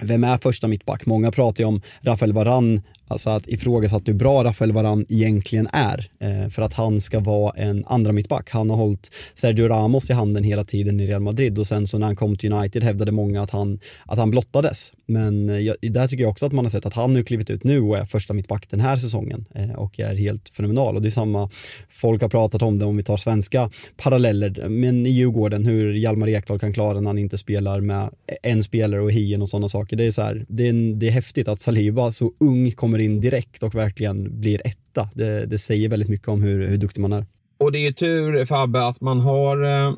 vem är första mittback? Många pratar ju om Rafael Varan Alltså att ifrågasatt hur bra Rafael Varan egentligen är eh, för att han ska vara en andra mittback. Han har hållit Sergio Ramos i handen hela tiden i Real Madrid och sen så när han kom till United hävdade många att han, att han blottades. Men eh, jag, där tycker jag också att man har sett att han nu klivit ut nu och är första mittback den här säsongen eh, och är helt fenomenal. Och det är samma, folk har pratat om det om vi tar svenska paralleller, men i Djurgården hur Hjalmar Ekdal kan klara när han inte spelar med en spelare och hien och sådana saker. Det är, så här, det, är det är häftigt att Saliba så ung kommer kommer in direkt och verkligen blir etta. Det, det säger väldigt mycket om hur, hur duktig man är. Och det är ju tur Fabbe att man har eh,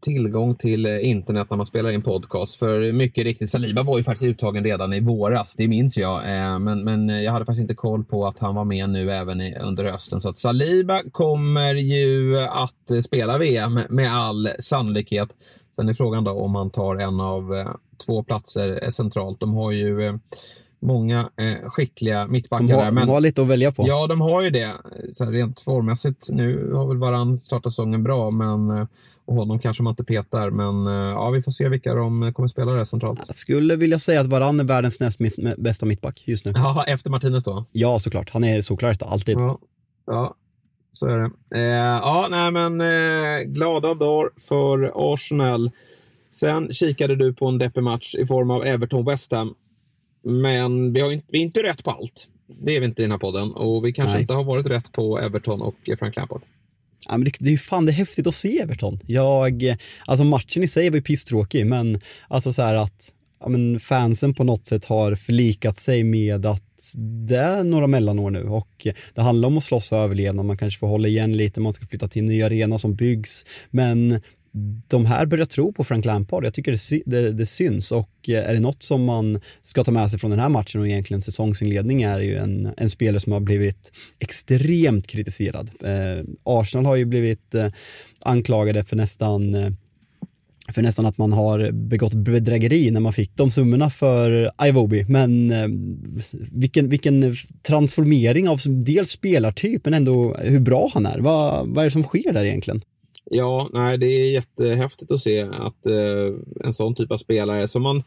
tillgång till eh, internet när man spelar in podcast. För mycket riktigt, Saliba var ju faktiskt uttagen redan i våras, det minns jag. Eh, men, men eh, jag hade faktiskt inte koll på att han var med nu även i, under hösten. Så att Saliba kommer ju att spela VM med all sannolikhet. Sen är frågan då om han tar en av två platser centralt. De har ju många eh, skickliga mittbackar de har, där. Men, de har lite att välja på. Ja, de har ju det. Så här, rent formmässigt, nu har väl Varann startat säsongen bra, men eh, och honom kanske man inte petar, men eh, ja, vi får se vilka de kommer spela där centralt. Jag skulle vilja säga att Varann är världens näst bästa mittback just nu. Ja, efter Martinez då? Ja, såklart. Han är såklart alltid. Ja, ja så är det. Eh, ja, nej men eh, glada dagar för Arsenal. Sen kikade du på en deppig match i form av Everton-West Ham. Men vi, har inte, vi är inte rätt på allt. Det är vi inte i den här podden. Och vi kanske Nej. inte har varit rätt på Everton och Frank Lampard. Ja, men det, det är ju fan det är häftigt att se Everton. Jag, alltså matchen i sig var ju pisstråkig, men alltså så här att ja, men fansen på något sätt har förlikat sig med att det är några mellanår nu och det handlar om att slåss för överlevnad. Man kanske får hålla igen lite, man ska flytta till en ny arena som byggs. Men de här börjar tro på Frank Lampard. Jag tycker det, det, det, syns och eh, är det något som man ska ta med sig från den här matchen och egentligen säsongsinledning är ju en, en spelare som har blivit extremt kritiserad. Eh, Arsenal har ju blivit eh, anklagade för nästan eh, för nästan att man har begått bedrägeri när man fick de summorna för Ivobi. Men eh, vilken, vilken transformering av dels spelartyp men ändå hur bra han är. Va, vad är det som sker där egentligen? Ja, nej, det är jättehäftigt att se att eh, en sån typ av spelare som man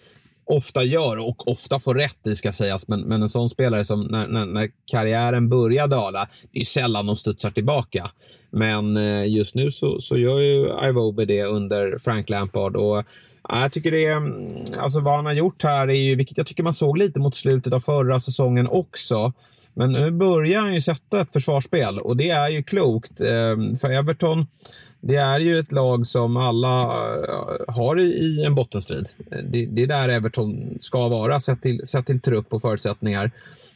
ofta gör och ofta får rätt i ska sägas, men, men en sån spelare som när, när, när karriären börjar dala, det är sällan de studsar tillbaka. Men eh, just nu så, så gör ju Ivobe det under Frank Lampard och eh, jag tycker det är, mm, alltså vad han har gjort här är ju, vilket jag tycker man såg lite mot slutet av förra säsongen också, men nu börjar han ju sätta ett försvarsspel och det är ju klokt. Eh, för Everton, det är ju ett lag som alla eh, har i en bottenstrid. Det, det är där Everton ska vara sett till, sett till trupp och förutsättningar.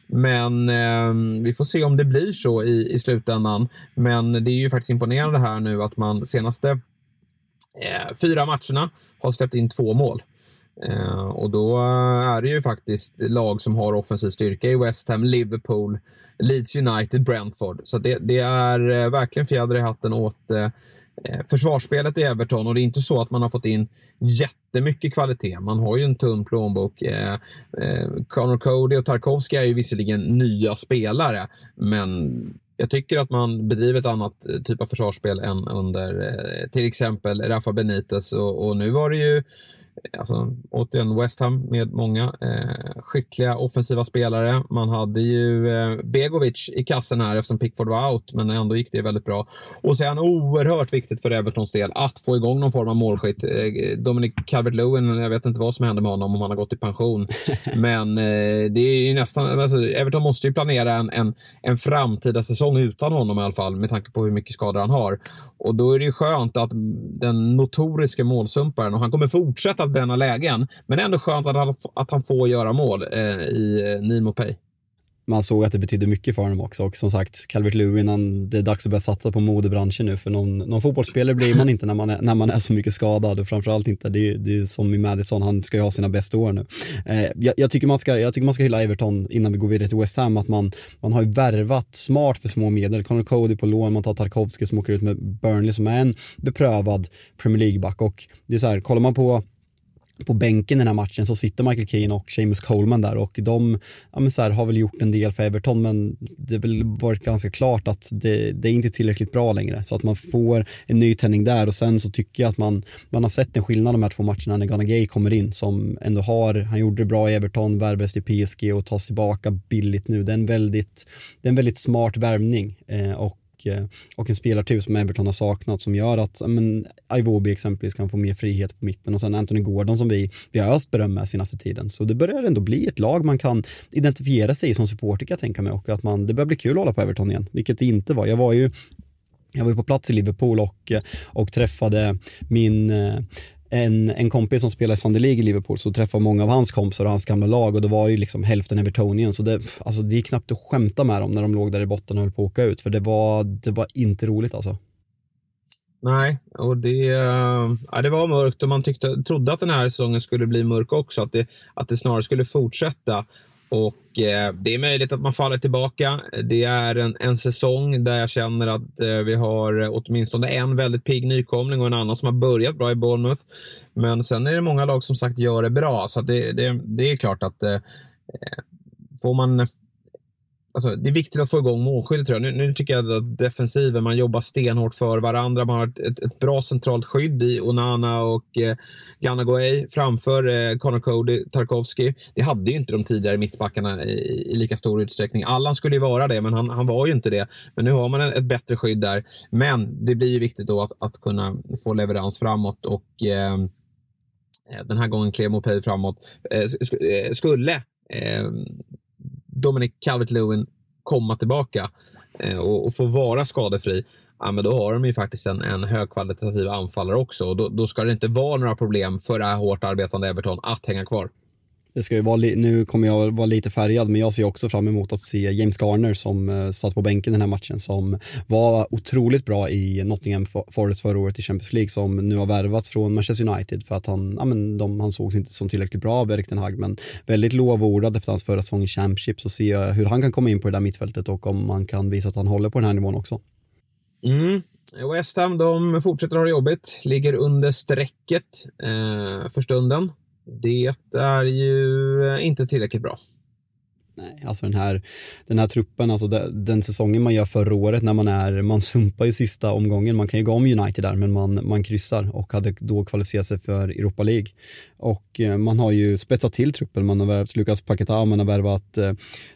Men eh, vi får se om det blir så i, i slutändan. Men det är ju faktiskt imponerande här nu att man senaste eh, fyra matcherna har släppt in två mål. Eh, och då eh, är det ju faktiskt lag som har offensiv styrka i West Ham, Liverpool, Leeds United, Brentford. Så det, det är eh, verkligen fjäder i hatten åt eh, Eh, försvarsspelet i Everton och det är inte så att man har fått in jättemycket kvalitet. Man har ju en tunn plånbok. Eh, eh, Connor Cody och Tarkovsky är ju visserligen nya spelare, men jag tycker att man bedriver ett annat eh, typ av försvarsspel än under eh, till exempel Rafa Benitez och, och nu var det ju alltså, återigen West Ham med många eh, skickliga offensiva spelare. Man hade ju eh, Begovic i kassen här eftersom Pickford var out, men ändå gick det väldigt bra. Och sen oerhört viktigt för Evertons del att få igång någon form av målskytt. Eh, Dominic Calvert-Lewin, jag vet inte vad som hände med honom, om han har gått i pension. men eh, det är ju nästan, alltså, Everton måste ju planera en, en, en framtida säsong utan honom i alla fall, med tanke på hur mycket skador han har. Och då är det ju skönt att den notoriska målsumparen, och han kommer fortsätta att bränna lägen, men ändå skönt att han, att han får göra mål eh, i eh, Nimo Pay. Man såg att det betydde mycket för honom också. Och som sagt Calvert Lewin, det är dags att börja satsa på modebranschen nu. För någon, någon fotbollsspelare blir man inte när man är, när man är så mycket skadad. Och framförallt inte, det är ju som i Madison, han ska ju ha sina bästa år nu. Eh, jag, jag, tycker man ska, jag tycker man ska hylla Everton innan vi går vidare till West Ham, att man, man har ju värvat smart för små medel, Connor Cody på lån, man tar Tarkovsky som åker ut med Burnley som är en beprövad Premier League-back. Och det är så här, kollar man på på bänken i den här matchen så sitter Michael Keane och Seamus Coleman där och de ja, men så här, har väl gjort en del för Everton men det har väl varit ganska klart att det, det, är inte tillräckligt bra längre så att man får en ny tändning där och sen så tycker jag att man, man har sett en skillnad de här två matcherna när Gunnar Gay kommer in som ändå har, han gjorde det bra i Everton, värvades till PSG och tas tillbaka billigt nu. Det är en väldigt, det är en väldigt smart värvning eh, och och, eh, och en spelartyp som Everton har saknat som gör att men, Iwobi exempelvis kan få mer frihet på mitten och sen Anthony Gordon som vi, vi har öst beröm med senaste tiden. Så det börjar ändå bli ett lag man kan identifiera sig i som supporter kan jag tänka mig och att man, det börjar bli kul att hålla på Everton igen, vilket det inte var. Jag var ju jag var ju på plats i Liverpool och, och träffade min eh, en, en kompis som spelar i Sunday League i Liverpool så träffade många av hans kompisar och hans gamla lag och då var ju liksom hälften Evertonian. så det, alltså det gick knappt att skämta med dem när de låg där i botten och höll på att åka ut för det var, det var inte roligt alltså. Nej, och det, eh, ja, det var mörkt och man tyckte, trodde att den här säsongen skulle bli mörk också, att det, att det snarare skulle fortsätta. Och eh, Det är möjligt att man faller tillbaka. Det är en, en säsong där jag känner att eh, vi har eh, åtminstone en väldigt pigg nykomling och en annan som har börjat bra i Bournemouth. Men sen är det många lag som sagt gör det bra, så det, det, det är klart att eh, eh får man Alltså, det är viktigt att få igång målskyddet tror jag. Nu, nu, tycker jag att defensiven, man jobbar stenhårt för varandra. Man har ett, ett, bra centralt skydd i Onana och eh, Ganagoey framför eh, Connor Cody, Tarkovsky. Det hade ju inte de tidigare mittbackarna i, i lika stor utsträckning. Allan skulle ju vara det, men han, han var ju inte det. Men nu har man ett, ett bättre skydd där. Men det blir ju viktigt då att, att kunna få leverans framåt och eh, eh den här gången klev Mopey framåt. Eh, eh, skulle eh, Dominic Calvert-Lewin komma tillbaka eh, och, och, få vara skadefri, ja, men då har de ju faktiskt en, en högkvalitativ anfallare också. Och då, då ska det inte vara några problem för det här hårt arbetande Everton att hänga kvar det ska ju vara, nu kommer jag vara lite färgad, men jag ser också fram emot att se James Garner som uh, satt på bänken den här matchen, som var otroligt bra i Nottingham Forest förra året i Champions League, som nu har värvats från Manchester United för att han, ja, men de, han sågs inte som tillräckligt bra av Erik Ten Hag, men väldigt lovordad efter hans förra säsong i Championship, så ser jag hur han kan komma in på det där mittfältet och om man kan visa att han håller på den här nivån också. Mm. West Ham de fortsätter ha det jobbigt, ligger under strecket eh, för stunden. Det är ju eh, inte tillräckligt bra. Nej, alltså den här, den här truppen, alltså den, den säsongen man gör förra året när man är, man sumpar i sista omgången, man kan ju gå om United där men man, man kryssar och hade då kvalificerat sig för Europa League. Och eh, man har ju spetsat till truppen, man har värvat Lukas Paketa, man har värvat eh,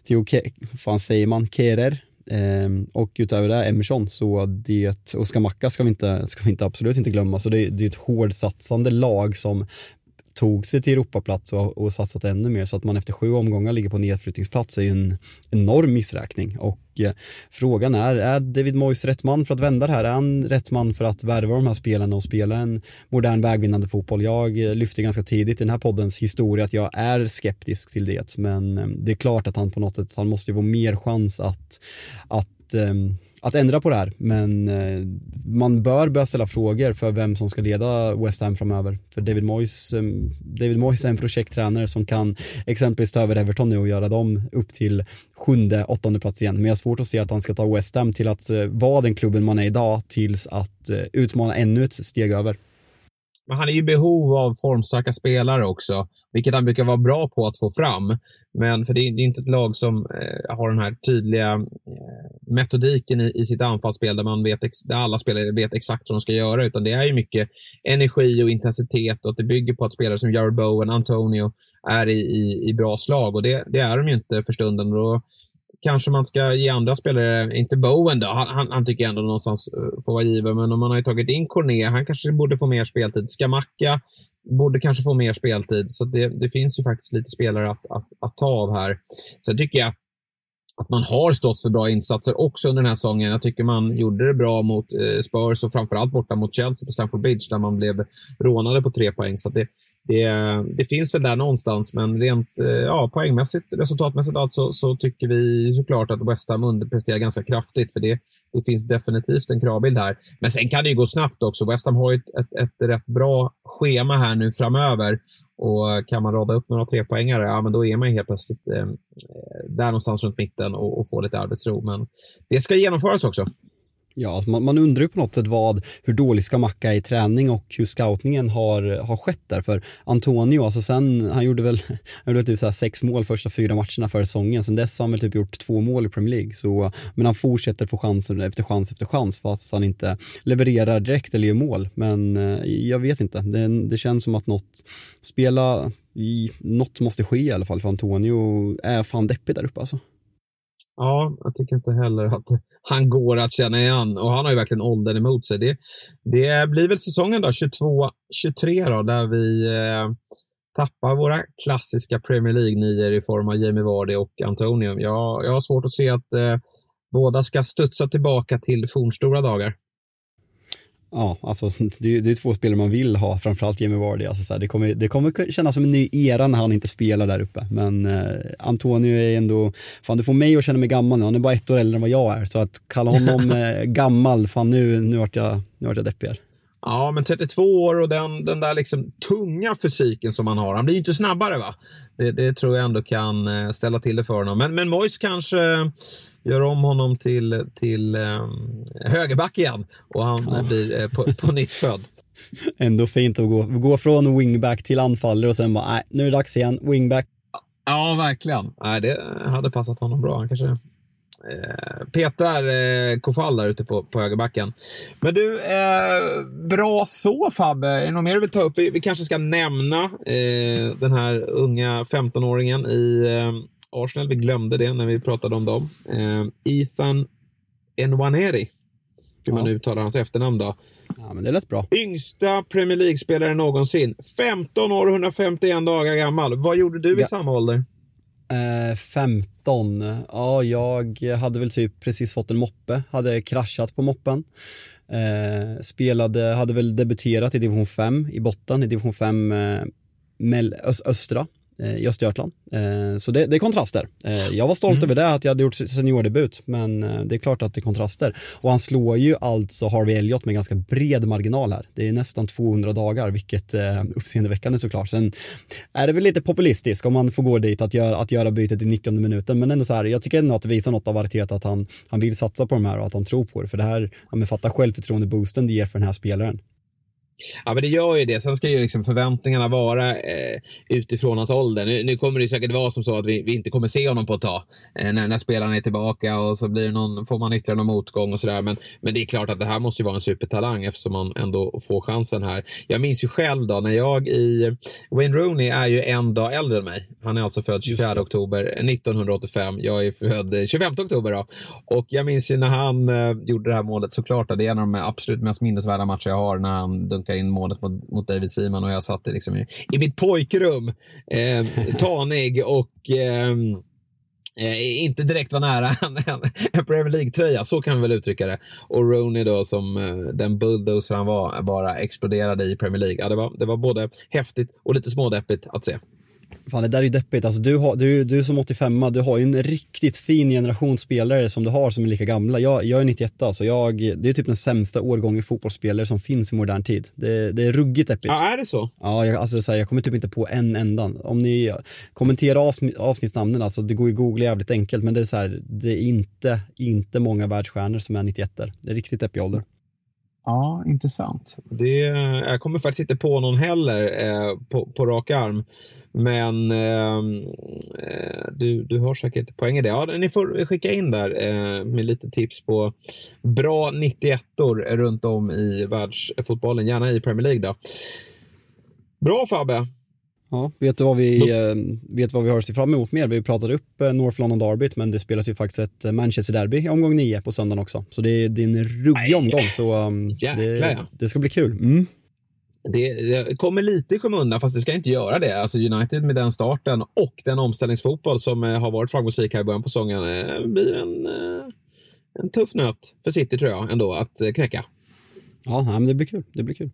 Theo, Ke fan säger man, Kerer, Eh, och utöver det Emerson, så det, och Skamacka ska vi inte, ska vi inte absolut inte glömma, så det, det är ett hårdsatsande lag som tog sig till Europaplats och, och satsat ännu mer så att man efter sju omgångar ligger på nedflyttningsplats är ju en enorm missräkning och eh, frågan är, är David Moyes rätt man för att vända det här? Är han rätt man för att värva de här spelarna och spela en modern vägvinnande fotboll? Jag eh, lyfte ganska tidigt i den här poddens historia att jag är skeptisk till det men eh, det är klart att han på något sätt, han måste ju få mer chans att, att ehm, att ändra på det här. Men eh, man bör börja ställa frågor för vem som ska leda West Ham framöver. För David Moyes, eh, David Moyes är en projekttränare som kan exempelvis ta över Everton nu och göra dem upp till sjunde, åttonde plats igen. Men jag har svårt att se att han ska ta West Ham till att eh, vara den klubben man är idag tills att utmana ännu ett steg över. Men han är i behov av formstarka spelare också, vilket han brukar vara bra på att få fram. Men för det är, det är inte ett lag som eh, har den här tydliga eh, metodiken i, i, sitt anfallsspel där, man vet där alla spelare vet exakt vad de ska göra, utan det är ju mycket energi och intensitet och att det bygger på att spelare som Jared Bowen, Antonio är i, i, i bra slag och det, det, är de ju inte för stunden. Och kanske man ska ge andra spelare, inte Bowen då, han, han, han tycker ändå någonstans eh, får vara given, men om man har ju tagit in Corné, han kanske borde få mer speltid. Skamacka borde kanske få mer speltid, så det, det finns ju faktiskt lite spelare att, att, att ta av här. Sen tycker jag att man har stått för bra insatser också under den här säsongen. Jag tycker man gjorde det bra mot eh, Spurs och framförallt borta mot Chelsea på Stamford Bridge där man blev rånade på tre poäng. Så det, det, det, finns väl där någonstans, men rent eh, ja, poängmässigt, resultatmässigt alltså, så tycker vi såklart att West Ham underpresterar ganska kraftigt, för det, det finns definitivt en kravbild här. Men sen kan det ju gå snabbt också. West Ham har ju ett, ett, ett rätt bra schema här nu framöver och kan man rada upp några trepoängare, ja men då är man helt plötsligt eh, där någonstans runt mitten och, och får lite arbetsro. Men det ska genomföras också. Ja, alltså man, man, undrar ju på något sätt vad, hur dålig ska Macka är i träning och hur scoutningen har, har skett där. För Antonio, alltså sen, han gjorde väl, han gjorde typ så sex mål första fyra matcherna för säsongen. Sen dess har han väl typ gjort två mål i Premier League. Så, men han fortsätter få chanser efter chans efter chans fast han inte levererar direkt eller gör mål. Men eh, jag vet inte, det, det känns som att något, spela, något måste ske i alla fall för Antonio är fan deppig där uppe alltså. Ja, jag tycker inte heller att han går att känna igen och han har ju verkligen åldern emot sig. Det, det blir väl säsongen då, 22-23 då, där vi eh, tappar våra klassiska Premier League-nior i form av Jamie Vardy och Antonio. Jag, jag har svårt att se att eh, båda ska studsa tillbaka till fornstora dagar. Ja, alltså det är, det är två spelare man vill ha, framförallt Jamie Vardy. Alltså, så här, det, kommer, det kommer kännas som en ny era när han inte spelar där uppe. Men eh, Antonio är ändå, fan du får mig att känna mig gammal nu, han är bara ett år äldre än vad jag är. Så att kalla honom eh, gammal, fan nu, nu vart jag, nu vart jag deppig Ja, men 32 år och den, den där liksom tunga fysiken som han har. Han blir ju inte snabbare va? Det, det tror jag ändå kan eh, ställa till det för honom. Men, men Mois kanske gör om honom till, till um, högerback igen och han ja. blir eh, på, på nytt född. Ändå fint att gå, gå från wingback till anfallare och sen bara, nej, nu är det dags igen, wingback. Ja, verkligen. Nej, det hade passat honom bra. Han kanske eh, petar eh, Kofall där ute på, på högerbacken. Men du, eh, bra så Fabbe. Är det något mer du vill ta upp? Vi, vi kanske ska nämna eh, den här unga 15-åringen i eh, Arsenal. Vi glömde det när vi pratade om dem. Eh, Ethan Nwaneri, hur man uttalar hans efternamn då. Ja, men det lät bra. Yngsta Premier League-spelare någonsin. 15 år och 151 dagar gammal. Vad gjorde du ja. i samma ålder? Eh, 15. Ja, jag hade väl typ precis fått en moppe. Hade kraschat på moppen. Eh, spelade, hade väl debuterat i division 5 i botten, i division 5 eh, östra i Östergötland. Eh, så det, det är kontraster. Eh, jag var stolt mm. över det, att jag hade gjort seniordebut, men det är klart att det är kontraster. Och han slår ju alltså Harvey Elliott med ganska bred marginal här. Det är nästan 200 dagar, vilket är uppseendeväckande såklart. Sen är det väl lite populistiskt om man får gå dit att göra, att göra bytet i 90 minuten, men ändå så här, jag tycker ändå att det visar något av Arteta att han, han vill satsa på de här och att han tror på det. För det här, ja men fatta självförtroende-boosten det ger för den här spelaren. Ja, men det gör ju det. Sen ska ju liksom förväntningarna vara eh, utifrån hans ålder. Nu, nu, kommer det säkert vara som så att vi, vi inte kommer se honom på ett tag. Eh, när, när spelaren är tillbaka och så blir någon, får man ytterligare någon motgång och sådär. Men, men det är klart att det här måste ju vara en supertalang eftersom man ändå får chansen här. Jag minns ju själv då när jag i... Wayne Rooney är ju en dag äldre än mig. Han är alltså född 24 oktober 1985. Jag är född 25 oktober då. Och jag minns ju när han eh, gjorde det här målet såklart. Det är en av de absolut mest minnesvärda matcher jag har när han dunkar nickar in målet mot, mot David Seaman och jag satt liksom i, i mitt pojkrum, eh, tanig och eh, Eh, inte direkt var nära en, en Premier League-tröja, så kan vi väl uttrycka det. Och Rooney då som eh, den bulldozer han var, bara exploderade i Premier League. Ja, det, var, det var både häftigt och lite smådeppigt att se. Fan det där är ju deppigt, alltså, du, har, du, du som 85 du har ju en riktigt fin generation spelare som du har som är lika gamla. Jag, jag är 91 alltså, jag, det är typ den sämsta årgången fotbollsspelare som finns i modern tid. Det, det är ruggigt deppigt. Ja, är det så? Ja, jag, alltså, så här, jag kommer typ inte på en enda. Om ni kommenterar avsnitt, avsnittsnamnen, alltså, det går ju att googla jävligt enkelt, men det är, så här, det är inte, inte många världsstjärnor som är 91 Det är riktigt deppig ålder. Ja, intressant. Det, jag kommer faktiskt inte på någon heller eh, på, på rak arm. Men ehm, eh, du, du har säkert poäng i det. Ja, ni får skicka in där eh, med lite tips på bra 91or runt om i världsfotbollen, gärna i Premier League. Då. Bra Fabbe! Ja, vet du vad vi, eh, vet vad vi har att se fram emot mer? Vi pratade upp eh, North London Derby, men det spelas ju faktiskt ett eh, Manchester Derby i omgång nio på söndagen också. Så det, det är en ruggig omgång, så um, det, det ska bli kul. Mm. Det, det kommer lite i skymundan, fast det ska inte göra det. Alltså United med den starten och den omställningsfotboll som eh, har varit framgångsrik här i början på säsongen eh, blir en, eh, en tuff nöt för City tror jag ändå att knäcka. Ja, men det blir kul. Det blir kul.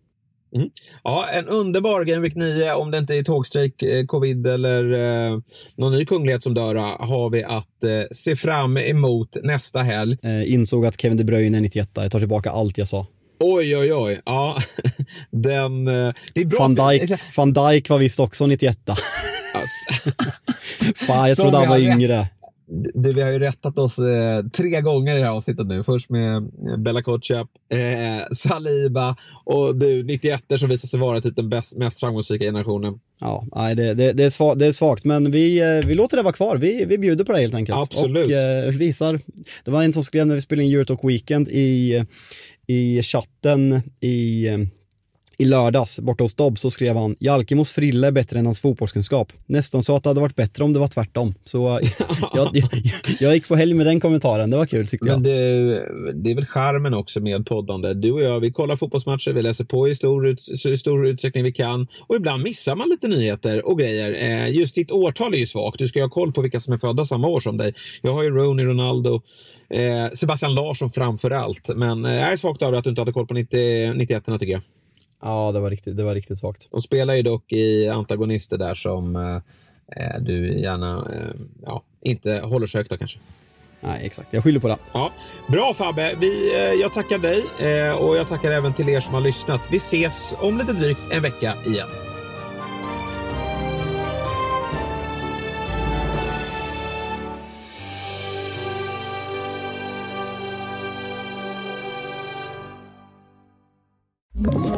Ja, en underbar Game Week 9, om det inte är tågstrejk, eh, covid eller eh, någon ny kunglighet som dör, har vi att eh, se fram emot nästa helg. Insåg att Kevin De Bruyne är 91 Jag tar tillbaka allt jag sa. Oj, oj, oj. Ja, den... Eh, det är bra. Van Dijk, Van Dijk var visst också 91 Alltså, Fan, jag trodde han var yngre. Du, vi har ju rättat oss eh, tre gånger i det här avsnittet nu. Först med eh, Bella Kotschap, eh, Saliba och du, 91 som visar sig vara typ den bäst, mest framgångsrika generationen. Ja, nej, det, det, det, är svagt, det är svagt, men vi, eh, vi låter det vara kvar. Vi, vi bjuder på det helt enkelt. Absolut. Och eh, visar. Det var en som skrev när vi spelade in Eurotalk Weekend i, i chatten i, i lördags borta hos Dobb så skrev han Jalkemos frilla är bättre än hans fotbollskunskap. Nästan så att det hade varit bättre om det var tvärtom. Så jag, jag, jag gick på helg med den kommentaren. Det var kul tyckte Men jag. det, det är väl charmen också med poddande. Du och jag, vi kollar fotbollsmatcher, vi läser på i stor, ut, så stor utsträckning vi kan och ibland missar man lite nyheter och grejer. Eh, just ditt årtal är ju svagt. Du ska ju ha koll på vilka som är födda samma år som dig. Jag har ju Rooney, Ronaldo, eh, Sebastian Larsson framför allt. Men eh, jag är svagt det att du inte hade koll på 90, 91 tycker jag. Ja, det var riktigt, det var riktigt svagt. De spelar ju dock i antagonister där som eh, eh, du gärna eh, ja, inte håller så högt av kanske. Nej, exakt. Jag skyller på det. Ja, bra Fabbe, vi, eh, jag tackar dig eh, och jag tackar även till er som har lyssnat. Vi ses om lite drygt en vecka igen. Ett